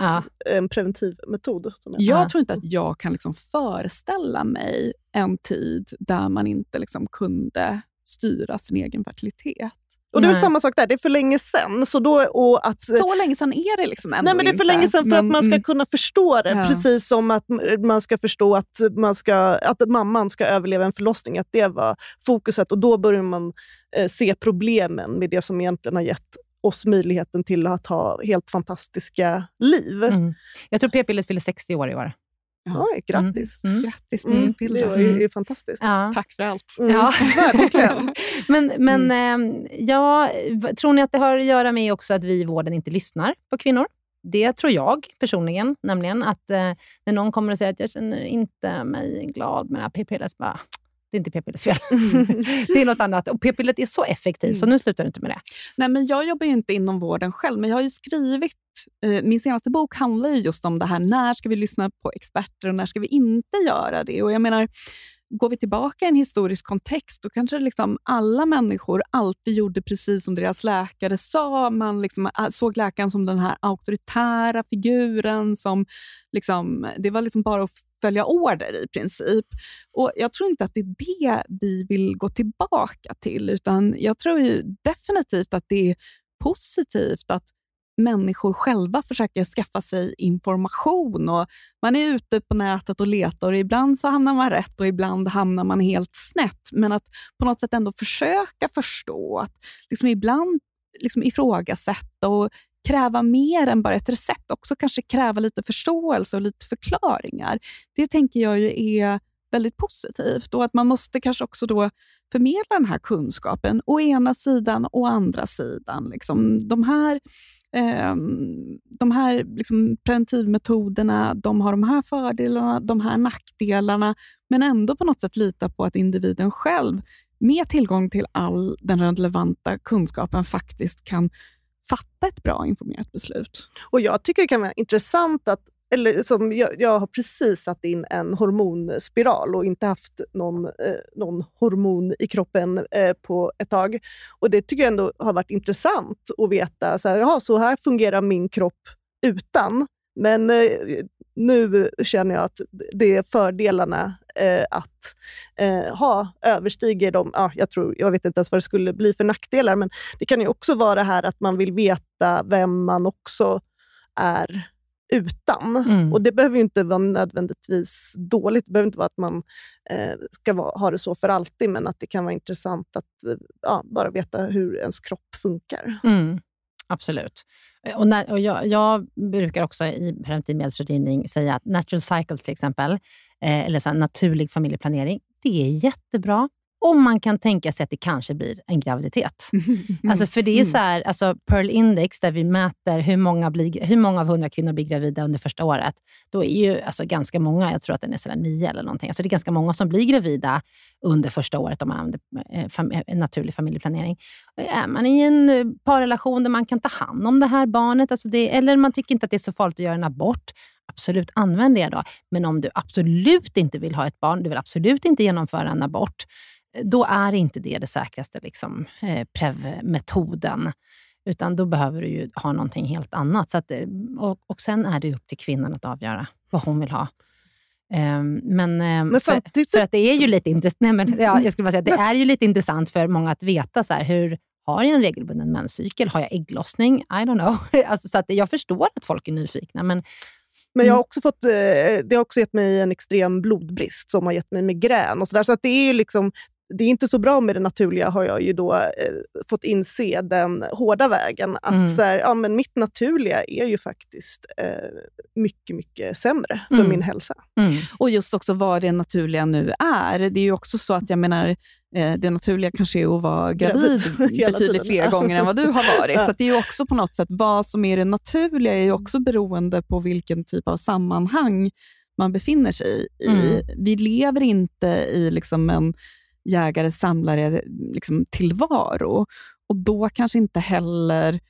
en preventiv metod. jag jag tror inte att jag kan liksom föreställa mig en tid där man inte liksom kunde styra sin egen fertilitet. Och det är samma sak där, det är för länge sen. Så, då, och att, så länge sen är det liksom ändå Nej, men det är för inte. länge sen för men, att man ska mm. kunna förstå det. Ja. Precis som att man ska förstå att, man ska, att mamman ska överleva en förlossning. Att det var fokuset och då börjar man eh, se problemen med det som egentligen har gett oss möjligheten till att ha helt fantastiska liv. Mm. Jag tror p-pillret fyller 60 år i år. Ja, grattis. Mm. Mm. Grattis mm. Det var ju fantastiskt. Ja. Tack för allt. Mm. Ja. [LAUGHS] Verkligen. [LAUGHS] men men eh, ja, tror ni att det har att göra med också att vi i vården inte lyssnar på kvinnor? Det tror jag personligen, nämligen att eh, när någon kommer och säger att jag känner inte mig glad med det här p-pillret, det är inte p-pillets fel. [LAUGHS] det är något annat. Och p-pillret är så effektivt, så mm. nu slutar du inte med det. Nej, men jag jobbar ju inte inom vården själv, men jag har ju skrivit... Eh, min senaste bok handlar ju just om det här, när ska vi lyssna på experter och när ska vi inte göra det? Och jag menar, Går vi tillbaka i en historisk kontext, då kanske liksom alla människor alltid gjorde precis som deras läkare sa. Man liksom äh, såg läkaren som den här auktoritära figuren. som liksom, Det var liksom bara att följa order i princip. Och Jag tror inte att det är det vi vill gå tillbaka till, utan jag tror ju definitivt att det är positivt att människor själva försöker skaffa sig information. Och man är ute på nätet och letar och ibland så hamnar man rätt och ibland hamnar man helt snett. Men att på något sätt ändå försöka förstå, att liksom ibland liksom ifrågasätta och kräva mer än bara ett recept. Också kanske kräva lite förståelse och lite förklaringar. Det tänker jag ju är väldigt positivt och att man måste kanske också då förmedla den här kunskapen, å ena sidan och å andra sidan. Liksom, de här eh, de här liksom, preventivmetoderna de har de här fördelarna, de här nackdelarna, men ändå på något sätt lita på att individen själv med tillgång till all den relevanta kunskapen faktiskt kan fatta ett bra informerat beslut. Och Jag tycker det kan vara intressant att eller som jag, jag har precis satt in en hormonspiral och inte haft någon, eh, någon hormon i kroppen eh, på ett tag. Och Det tycker jag ändå har varit intressant att veta. Så här, jaha, så här fungerar min kropp utan. Men eh, nu känner jag att det är fördelarna eh, att eh, ha överstiger de, ja, jag, tror, jag vet inte ens vad det skulle bli för nackdelar, men det kan ju också vara här att man vill veta vem man också är utan. Mm. Och Det behöver ju inte vara nödvändigtvis dåligt. Det behöver inte vara att man eh, ska vara, ha det så för alltid, men att det kan vara intressant att eh, ja, bara veta hur ens kropp funkar. Mm, absolut. Och, när, och jag, jag brukar också i preventivmedelsrådgivning säga att natural cycles till exempel, eh, eller så naturlig familjeplanering, det är jättebra om man kan tänka sig att det kanske blir en graviditet. [LAUGHS] Alltså för det är så här, alltså Pearl Index, där vi mäter hur många, blir, hur många av hundra kvinnor blir gravida under första året. Då är ju alltså ganska många, jag tror att den är sådär nio eller någonting. Alltså det är ganska många som blir gravida under första året om man använder eh, fam, eh, naturlig familjeplanering. Är man i en eh, parrelation där man kan ta hand om det här barnet, alltså det, eller man tycker inte att det är så farligt att göra en abort, absolut använd det då. Men om du absolut inte vill ha ett barn, du vill absolut inte genomföra en abort, då är inte det det säkraste liksom, eh, PREV-metoden. Utan då behöver du ju ha någonting helt annat. Så att, eh, och, och Sen är det upp till kvinnan att avgöra vad hon vill ha. Um, men, um, Men för, samtidigt- för att det är ju lite intressant. Nej, men, ja, jag skulle bara säga, det [LAUGHS] är ju lite intressant för många att veta så här, hur har jag en regelbunden menscykel? Har jag ägglossning? I don't know. [LAUGHS] alltså, så att jag förstår att folk är nyfikna, men Men jag har Mm. också fått, eh, det har också gett mig en extrem blodbrist som har gett mig migrän. och Så, där. så att det är ju liksom det är inte så bra med det naturliga, har jag ju då eh, fått inse den hårda vägen. Att Mm. så här, ja, men mitt naturliga är ju faktiskt eh, mycket, mycket sämre för Mm. min hälsa. mm, Och just också vad det naturliga nu är. Det är ju också så att jag menar, eh, det naturliga kanske är att vara gravid [LAUGHS] betydligt tiden. fler gånger än vad du har varit. [LAUGHS] Ja. Så att det är ju också på något sätt, vad som är det naturliga är ju också beroende på vilken typ av sammanhang man befinner sig i. Mm. Vi lever inte i liksom en jägare-samlare liksom tillvaro. Och då kanske inte heller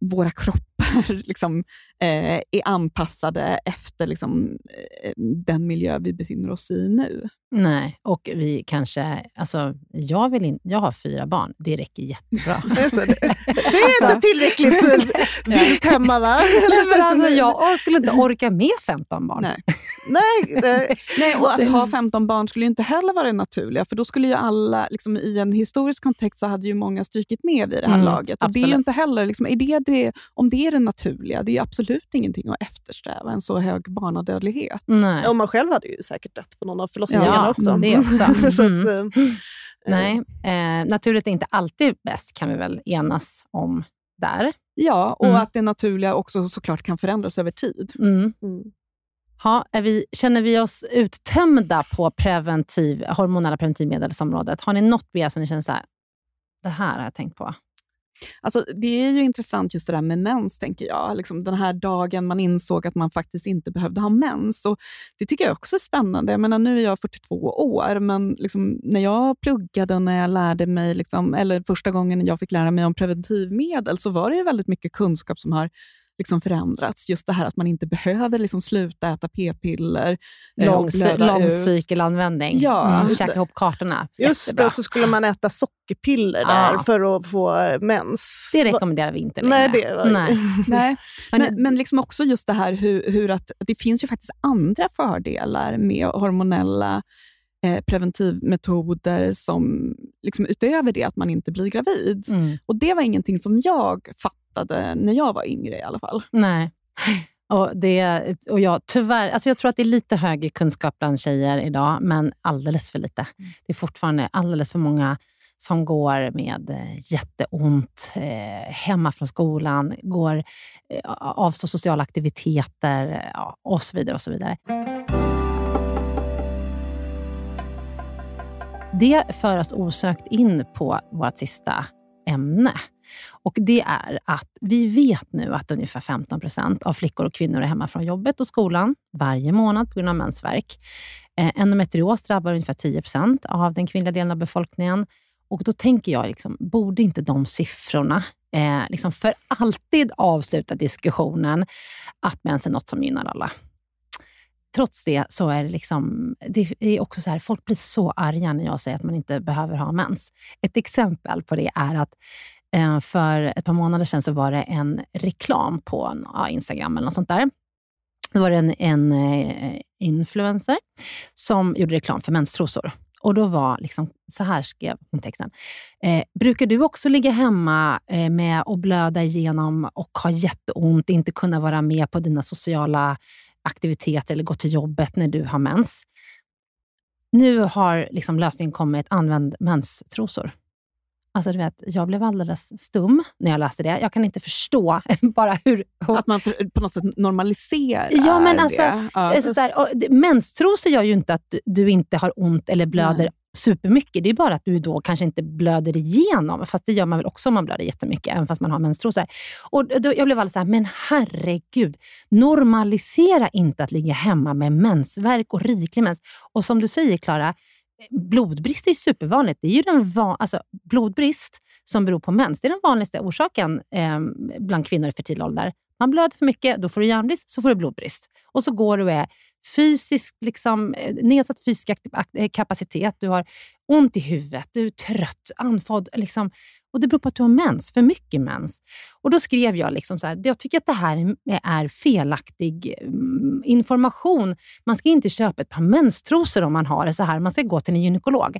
våra kroppar [LAUGHS] liksom, eh, är anpassade efter liksom, eh, den miljö vi befinner oss i nu. nej. Och vi kanske... Alltså, jag, vill in, jag har fyra barn. Det räcker jättebra. [LAUGHS] Det är, så, det, det är inte tillräckligt eh, [LAUGHS] vilt hemma, va? Nej, men alltså, jag skulle inte orka med 15 barn. Nej. Nej, det, Nej, och att ha 15 barn skulle ju inte heller vara det naturliga, för då skulle ju alla, liksom, i en historisk kontext, så hade ju många strykit med vid det här Mm, laget. Och det är ju inte heller, liksom, är det det, om det är det naturliga, det är absolut ingenting att eftersträva, en så hög barnadödlighet. Nej. och man själv hade ju säkert dött på någon av förlossningarna Ja, också. det [LAUGHS] också. så Mm. att, eh, Nej. Eh, naturligt är inte alltid bäst, kan vi väl enas om där. Ja, och Mm. att det naturliga också såklart kan förändras över tid. Mm. mm. Ha, är vi, känner vi oss uttömda på preventiv, hormonella preventivmedelsområdet? Har ni något mer som ni känner så här, det här har jag tänkt på? Alltså, det är ju intressant just det där med mens, tänker jag. Liksom den här dagen man insåg att man faktiskt inte behövde ha mens. Och det tycker jag också är spännande. Jag menar, nu är jag 42 år, men liksom, när jag pluggade och när jag lärde mig, liksom, eller första gången jag fick lära mig om preventivmedel, så var det ju väldigt mycket kunskap som har liksom förändrats. Just det här att man inte behöver liksom sluta äta p-piller eh, Lång, cykelanvändning. Ja, mm. Käka det. ihop kartorna. Just det, Jättebra. och så skulle man äta sockerpiller Ah. där för att få eh, mens. Det rekommenderar vi inte längre. Nej, [LAUGHS] det var Nej. Nej, Men- men, men liksom också just det här hur, hur att det finns ju faktiskt andra fördelar med hormonella eh, preventivmetoder som liksom utöver det att man inte blir gravid. Mm. Och Det var ingenting som jag fattade när jag var yngre i alla fall. Nej. Och det, och jag, tyvärr, alltså jag tror att det är lite högre kunskap bland tjejer idag, men alldeles för lite. Det är fortfarande alldeles för många som går med eh, jätteont eh, hemma från skolan, går, eh, avstår sociala aktiviteter ja, och så vidare. och så vidare. Det för oss osökt in på vårt sista ämne. Och Det är att vi vet nu att ungefär 15 procent av flickor och kvinnor är hemma från jobbet och skolan varje månad på grund av mensvärk. Eh, endometrios drabbar ungefär 10 procent av den kvinnliga delen av befolkningen. Och Då tänker jag, liksom, borde inte de siffrorna eh, liksom för alltid avsluta diskussionen att mens är något som gynnar alla? trots det så är det, liksom, det är också så här, folk blir så arga när jag säger att man inte behöver ha mens. Ett exempel på det är att Eh, för ett par månader sedan så var det en reklam på ja, Instagram eller något sånt där. Då var det en, en eh, influencer som gjorde reklam för menstrosor. Och då var liksom, så här skrev hon texten. Eh, brukar du också ligga hemma eh, med att blöda igenom och ha jätteont, inte kunna vara med på dina sociala aktiviteter eller gå till jobbet när du har mens? Nu har liksom lösningen kommit, använd menstrosor. Alltså, du vet, jag blev alldeles stum när jag läste det. Jag kan inte förstå [LAUGHS] bara hur... Att man för, på något sätt normaliserar Ja, men alltså, det. Ja. så här, och menstrosor gör ju inte att du, du inte har ont eller blöder Nej. supermycket. Det är bara att du då kanske inte blöder igenom. Fast det gör man väl också om man blöder jättemycket, även fast man har menstrosor. Och då, jag blev alldeles så här, men herregud, normalisera inte att ligga hemma med mensvärk och riklig mens. Och som du säger, Klara, blodbrist är ju supervanligt. Det är ju den van, alltså, blodbrist som beror på mens, det är den vanligaste orsaken eh, bland kvinnor i fertil ålder. Man blöder för mycket, då får du järnbrist, så får du blodbrist. Och så går du eh, och är liksom, eh, nedsatt fysisk eh, kapacitet, du har ont i huvudet, du är trött, andfådd. Liksom, och det beror på att du har mens, för mycket mens. Och då skrev jag liksom så här, jag tycker att det här är- felaktig mm, information. Man ska inte köpa ett par menstrosor om man har det så här. Man ska gå till en gynekolog.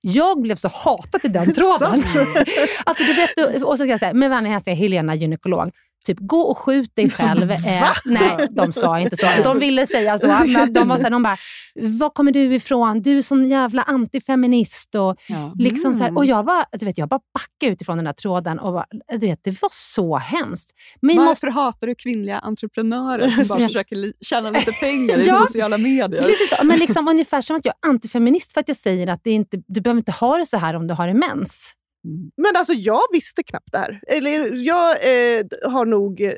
Jag blev så hatad i den [LAUGHS] tråden. att du vet, och så ska jag säga, med vänlig hälsning Helena gynekolog. Typ, gå och skjut dig själv. [LAUGHS] Eh, nej, de sa inte så. De ville säga så. [LAUGHS] Men de, var så här, de bara, var kommer du ifrån? Du är sån jävla antifeminist. Och, Ja. liksom så här, Mm. och jag, bara, du vet, jag bara backade utifrån den där tråden. Och bara, du vet, det var så hemskt. Men Varför måste, hatar du kvinnliga entreprenörer som bara [LAUGHS] försöker li- tjäna lite pengar i Ja. sociala medier? precis, men liksom, ungefär som att jag är antifeminist för att jag säger att det inte, du behöver inte ha det så här om du har en mens. Mm. Men alltså jag visste knappt det här. Eller jag eh, har nog eh,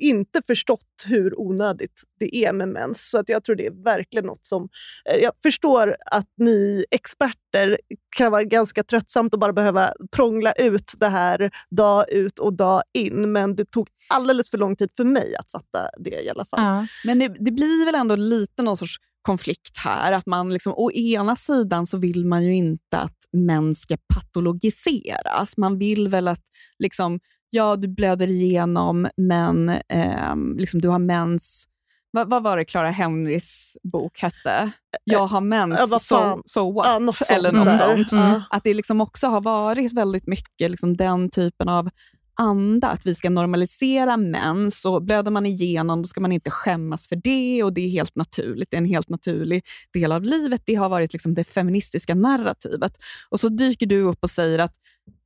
inte förstått hur onödigt det är med mens. Så att jag tror det är verkligen något som... Eh, jag förstår att ni experter kan vara ganska tröttsamt att bara behöva prångla ut det här dag ut och dag in. Men det tog alldeles för lång tid för mig att fatta det i alla fall. Ja. Men det, det blir väl ändå lite någon sorts konflikt här. Att man liksom, å ena sidan så vill man ju inte att män ska patologiseras. Man vill väl att liksom, ja, du blöder igenom, men ehm, liksom, du har mens. Vad, vad var det Clara Henrys bok hette? Jag har mens, Ja, vad so, so what? Ja, något Eller något där. sånt. Ja. Att det liksom också har varit väldigt mycket liksom den typen av anda, att vi ska normalisera mens och blöder man igenom då ska man inte skämmas för det och det är helt naturligt. Det är en helt naturlig del av livet. Det har varit liksom det feministiska narrativet. Och så dyker du upp och säger att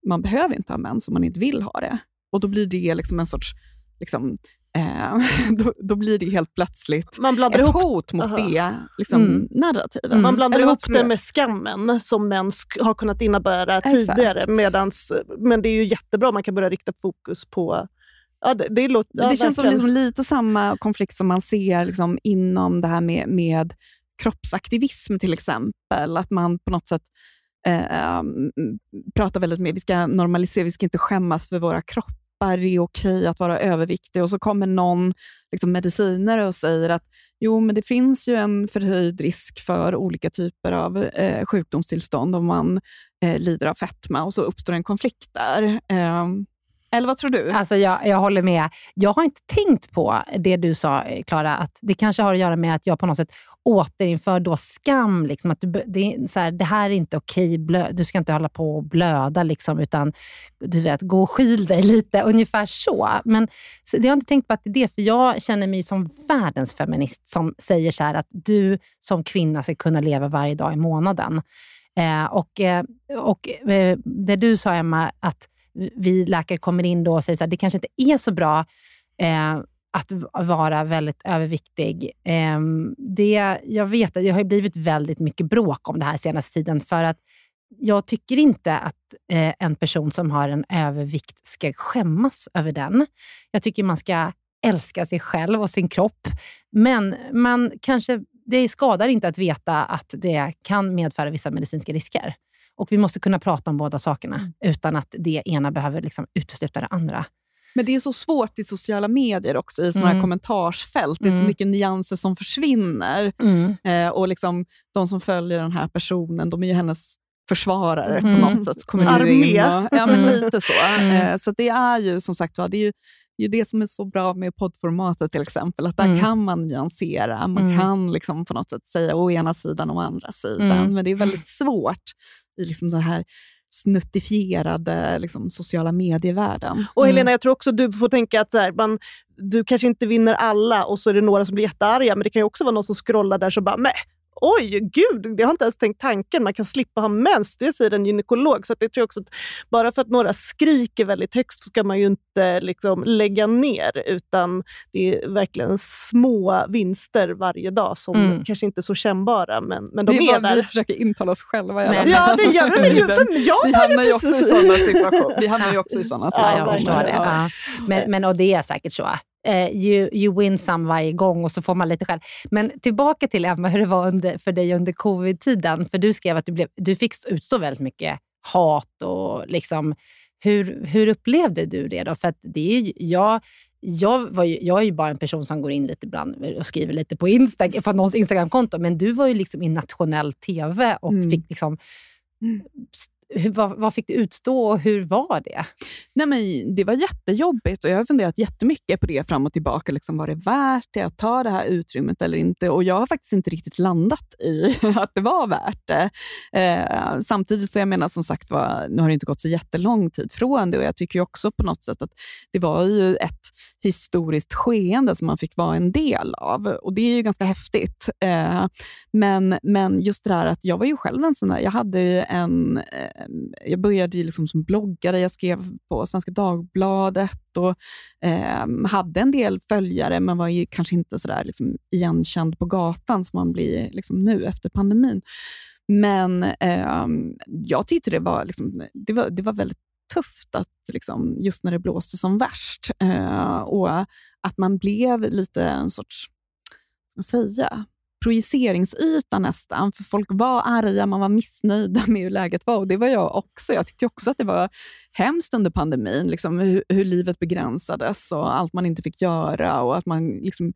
man behöver inte ha mens om man inte vill ha det. Och då blir det liksom en sorts... Liksom, eh, [LAUGHS] då, då blir det helt plötsligt Man ett ihop hot mot Aha. det liksom, Mm. narrativet. Mm. Man blandar ihop det med skammen som män har kunnat innebära Exakt. tidigare. Medans, men det är ju jättebra, man kan börja rikta fokus på... Ja, det, det, låter, ja, det känns som liksom lite samma konflikt som man ser liksom inom det här med, med kroppsaktivism till exempel. Att man på något sätt eh, mm, pratar väldigt mycket, vi ska normalisera, vi ska inte skämmas för våra kroppar, det är okej att vara överviktig. Och så kommer någon liksom medicinare och säger att jo, men det finns ju en förhöjd risk för olika typer av eh, sjukdomstillstånd om man eh, lider av fetma och så uppstår en konflikt där. Eh, eller vad tror du? Alltså jag, jag håller med. Jag har inte tänkt på det du sa, eh, Klara, att det kanske har att göra med att jag på något sätt återinför då skam. Liksom, att du, det, är så här, det här är inte okej, blö, du ska inte hålla på och blöda, liksom, utan du vet, gå och skyl dig lite, ungefär så. Men så, det har jag inte tänkt på att det är det, för jag känner mig som världens feminist som säger så här att du som kvinna ska kunna leva varje dag i månaden. Eh, och, eh, och eh, det du sa, Emma, att vi läkare kommer in då och säger att det kanske inte är så bra eh, att vara väldigt överviktig. Eh, det, jag vet att det har blivit väldigt mycket bråk om det här senaste tiden, för att jag tycker inte att eh, en person som har en övervikt ska skämmas över den. Jag tycker man ska älska sig själv och sin kropp, men man kanske, det skadar inte att veta att det kan medföra vissa medicinska risker. Och vi måste kunna prata om båda sakerna utan att det ena behöver liksom utesluta det andra. Men det är så svårt i sociala medier också, i sådana Mm. här kommentarsfält. Det är så Mm. mycket nyanser som försvinner. Mm. Eh, och liksom, de som följer den här personen, de är ju hennes försvarare Mm. på något sätt. Kommer Armé. in och, ja, men Mm. lite så. Mm. Eh, så det är ju som sagt va, det är ju, det är ju det som är så bra med poddformatet till exempel, att där Mm. kan man nyansera. Man Mm. kan liksom på något sätt säga å ena sidan och å andra sidan. Mm. Men det är väldigt svårt i liksom den här snuttifierade liksom, sociala medievärlden. Och Mm. Helena, jag tror också du får tänka att så här, man, du kanske inte vinner alla och så är det några som blir jättearga, men det kan ju också vara någon som scrollar där som bara Oj, gud, jag har inte ens tänkt tanken. Man kan slippa ha mens, det säger en gynekolog. Så att jag tror också att bara för att några skriker väldigt högt så ska man ju inte liksom lägga ner, utan det är verkligen små vinster varje dag som Mm. kanske inte är så kännbara, men, men de det är är vad vi där. försöker intala oss själva. Men- Ja, det gör vi. Ju- [LAUGHS] för jag vi hamnar ju också i sådana situationer. Vi hamnar ju också i sådana Ja, situationer. Ja, jag förstår det. Ja. Men, men, och det är säkert så. Eh, you, you win some varje gång och så får man lite själv. Men tillbaka till Emma, hur det var under, för dig under covid-tiden. För du skrev att du, blev, du fick utstå väldigt mycket hat. och liksom, hur, hur upplevde du det? då? För det är ju, jag, jag, var ju, jag är ju bara en person som går in lite ibland och skriver lite på, Insta, på någons Instagramkonto, men du var ju liksom i nationell TV och Mm. fick liksom... Vad, vad fick du utstå och hur var det? Nej, men det var jättejobbigt och jag har funderat jättemycket på det fram och tillbaka. Liksom, var det värt det att ta det här utrymmet eller inte? Och Jag har faktiskt inte riktigt landat i [LAUGHS] att det var värt det. Eh, samtidigt så jag menar som sagt var, nu har det inte gått så jättelång tid från det och jag tycker också på något sätt att det var ju ett historiskt skeende som man fick vara en del av och det är ju ganska häftigt. Eh, men, men just det där att jag var ju själv en sån där, jag hade ju en eh, Eh, jag började ju liksom som bloggare, jag skrev på Svenska Dagbladet och eh, hade en del följare, men var ju kanske inte så där liksom igenkänd på gatan som man blir liksom nu efter pandemin. Men eh, jag tyckte det var, liksom, det var, det var väldigt tufft att liksom, just när det blåste som värst eh, och att man blev lite en sorts, vad ska man säga, projiceringsyta nästan, för folk var arga, man var missnöjda med hur läget var och det var jag också. Jag tyckte också att det var hemskt under pandemin, liksom, hur, hur livet begränsades och allt man inte fick göra och att man liksom,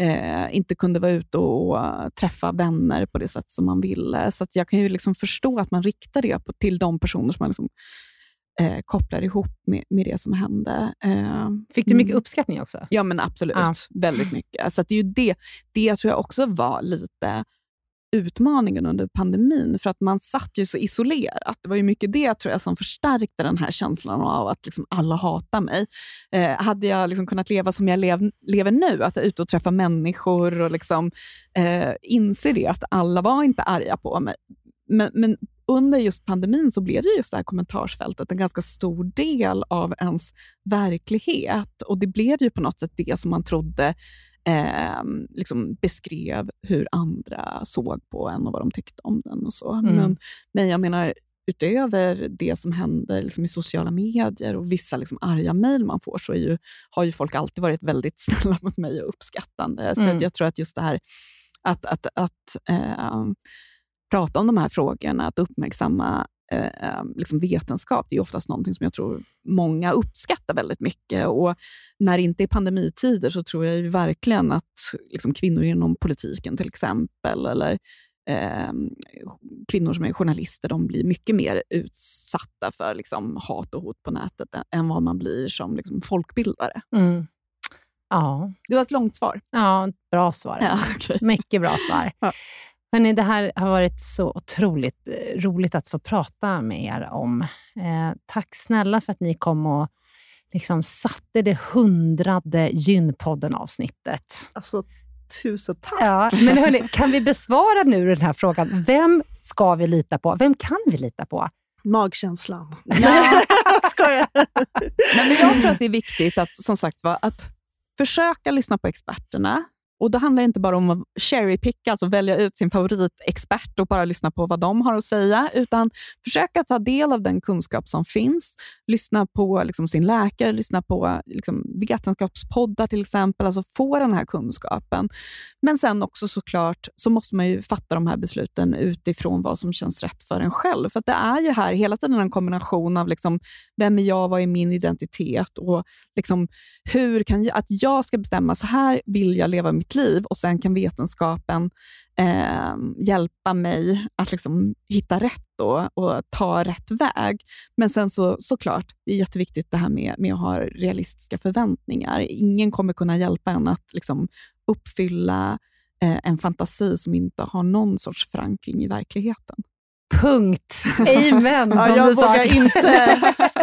eh, inte kunde vara ute och, och träffa vänner på det sätt som man ville. Så att jag kan ju liksom förstå att man riktar det på, till de personer som man liksom, eh, kopplar ihop med, med det som hände. Eh, Fick du mycket mm. uppskattning också? Ja, men absolut. Ja. Väldigt mycket. Så att det är ju det, det tror jag också var lite utmaningen under pandemin, för att man satt ju så isolerat. Det var ju mycket det tror jag som förstärkte den här känslan av att liksom alla hatar mig. Eh, hade jag liksom kunnat leva som jag lev, lever nu, att jag är ute och träffar människor och liksom, eh, inser det, att alla var inte arga på mig. Men, men under just pandemin så blev ju just det här kommentarsfältet en ganska stor del av ens verklighet. Och det blev ju på något sätt det som man trodde eh, liksom beskrev hur andra såg på en och vad de tyckte om den och så. Mm. Men, men jag menar, utöver det som händer liksom i sociala medier och vissa liksom arga mejl man får, så ju, har ju folk alltid varit väldigt [LAUGHS] snälla mot mig och uppskattande. Så Mm. jag tror att just det här att, att, att eh, prata om de här frågorna, att uppmärksamma eh, liksom vetenskap, det är oftast någonting som jag tror många uppskattar väldigt mycket. Och när det inte är pandemitider så tror jag verkligen att liksom, kvinnor inom politiken till exempel, eller eh, kvinnor som är journalister, de blir mycket mer utsatta för liksom, hat och hot på nätet än- vad man blir som liksom, folkbildare. Mm. Ja. Det var ett långt svar. ja, bra svar. Ja, okej. Mycket bra svar. Ja. Hörrni, det här har varit så otroligt eh, roligt att få prata med er om. Eh, tack snälla för att ni kom och liksom satte det hundrade Gynpodden-avsnittet. Alltså, tusen tack. Ja, men hörni, kan vi besvara nu den här frågan? Vem ska vi lita på? Vem kan vi lita på? Magkänslan. [LAUGHS] Ja. Skojar. Nej, men jag tror att det är viktigt att, som sagt var, att försöka lyssna på experterna. Och Då handlar det inte bara om att cherrypicka, alltså välja ut sin favoritexpert och bara lyssna på vad de har att säga, utan försöka ta del av den kunskap som finns. Lyssna på liksom, sin läkare, lyssna på liksom, vetenskapspoddar till exempel, alltså få den här kunskapen. Men sen också såklart så måste man ju fatta de här besluten utifrån vad som känns rätt för en själv. För det är ju här hela tiden en kombination av liksom, vem är jag, vad är min identitet och liksom, hur kan jag, att jag ska bestämma, så här vill jag leva mitt liv och sen kan vetenskapen eh, hjälpa mig att liksom hitta rätt då, och ta rätt väg. Men sen så såklart, det är jätteviktigt det här med, med att ha realistiska förväntningar. Ingen kommer kunna hjälpa en att liksom uppfylla eh, en fantasi som inte har någon sorts förankring i verkligheten. Punkt. Amen. ja, jag vågar inte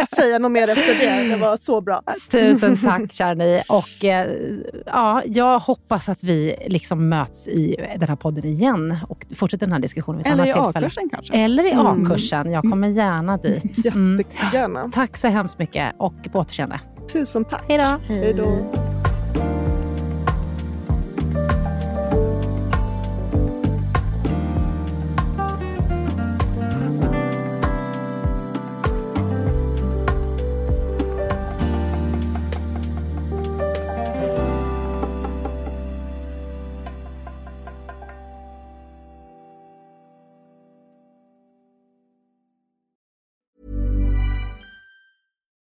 [LAUGHS] säga något mer efter det. Det var så bra. Tusen tack, kära ni. Och, eh, ja, jag hoppas att vi liksom möts i den här podden igen och fortsätter den här diskussionen vid ett Eller annat i A-kursen kanske? Eller i A-kursen. Jag kommer gärna dit. Mm. Jättegärna. Tack så hemskt mycket och på återseende. Tusen tack. Hej då. Hej då.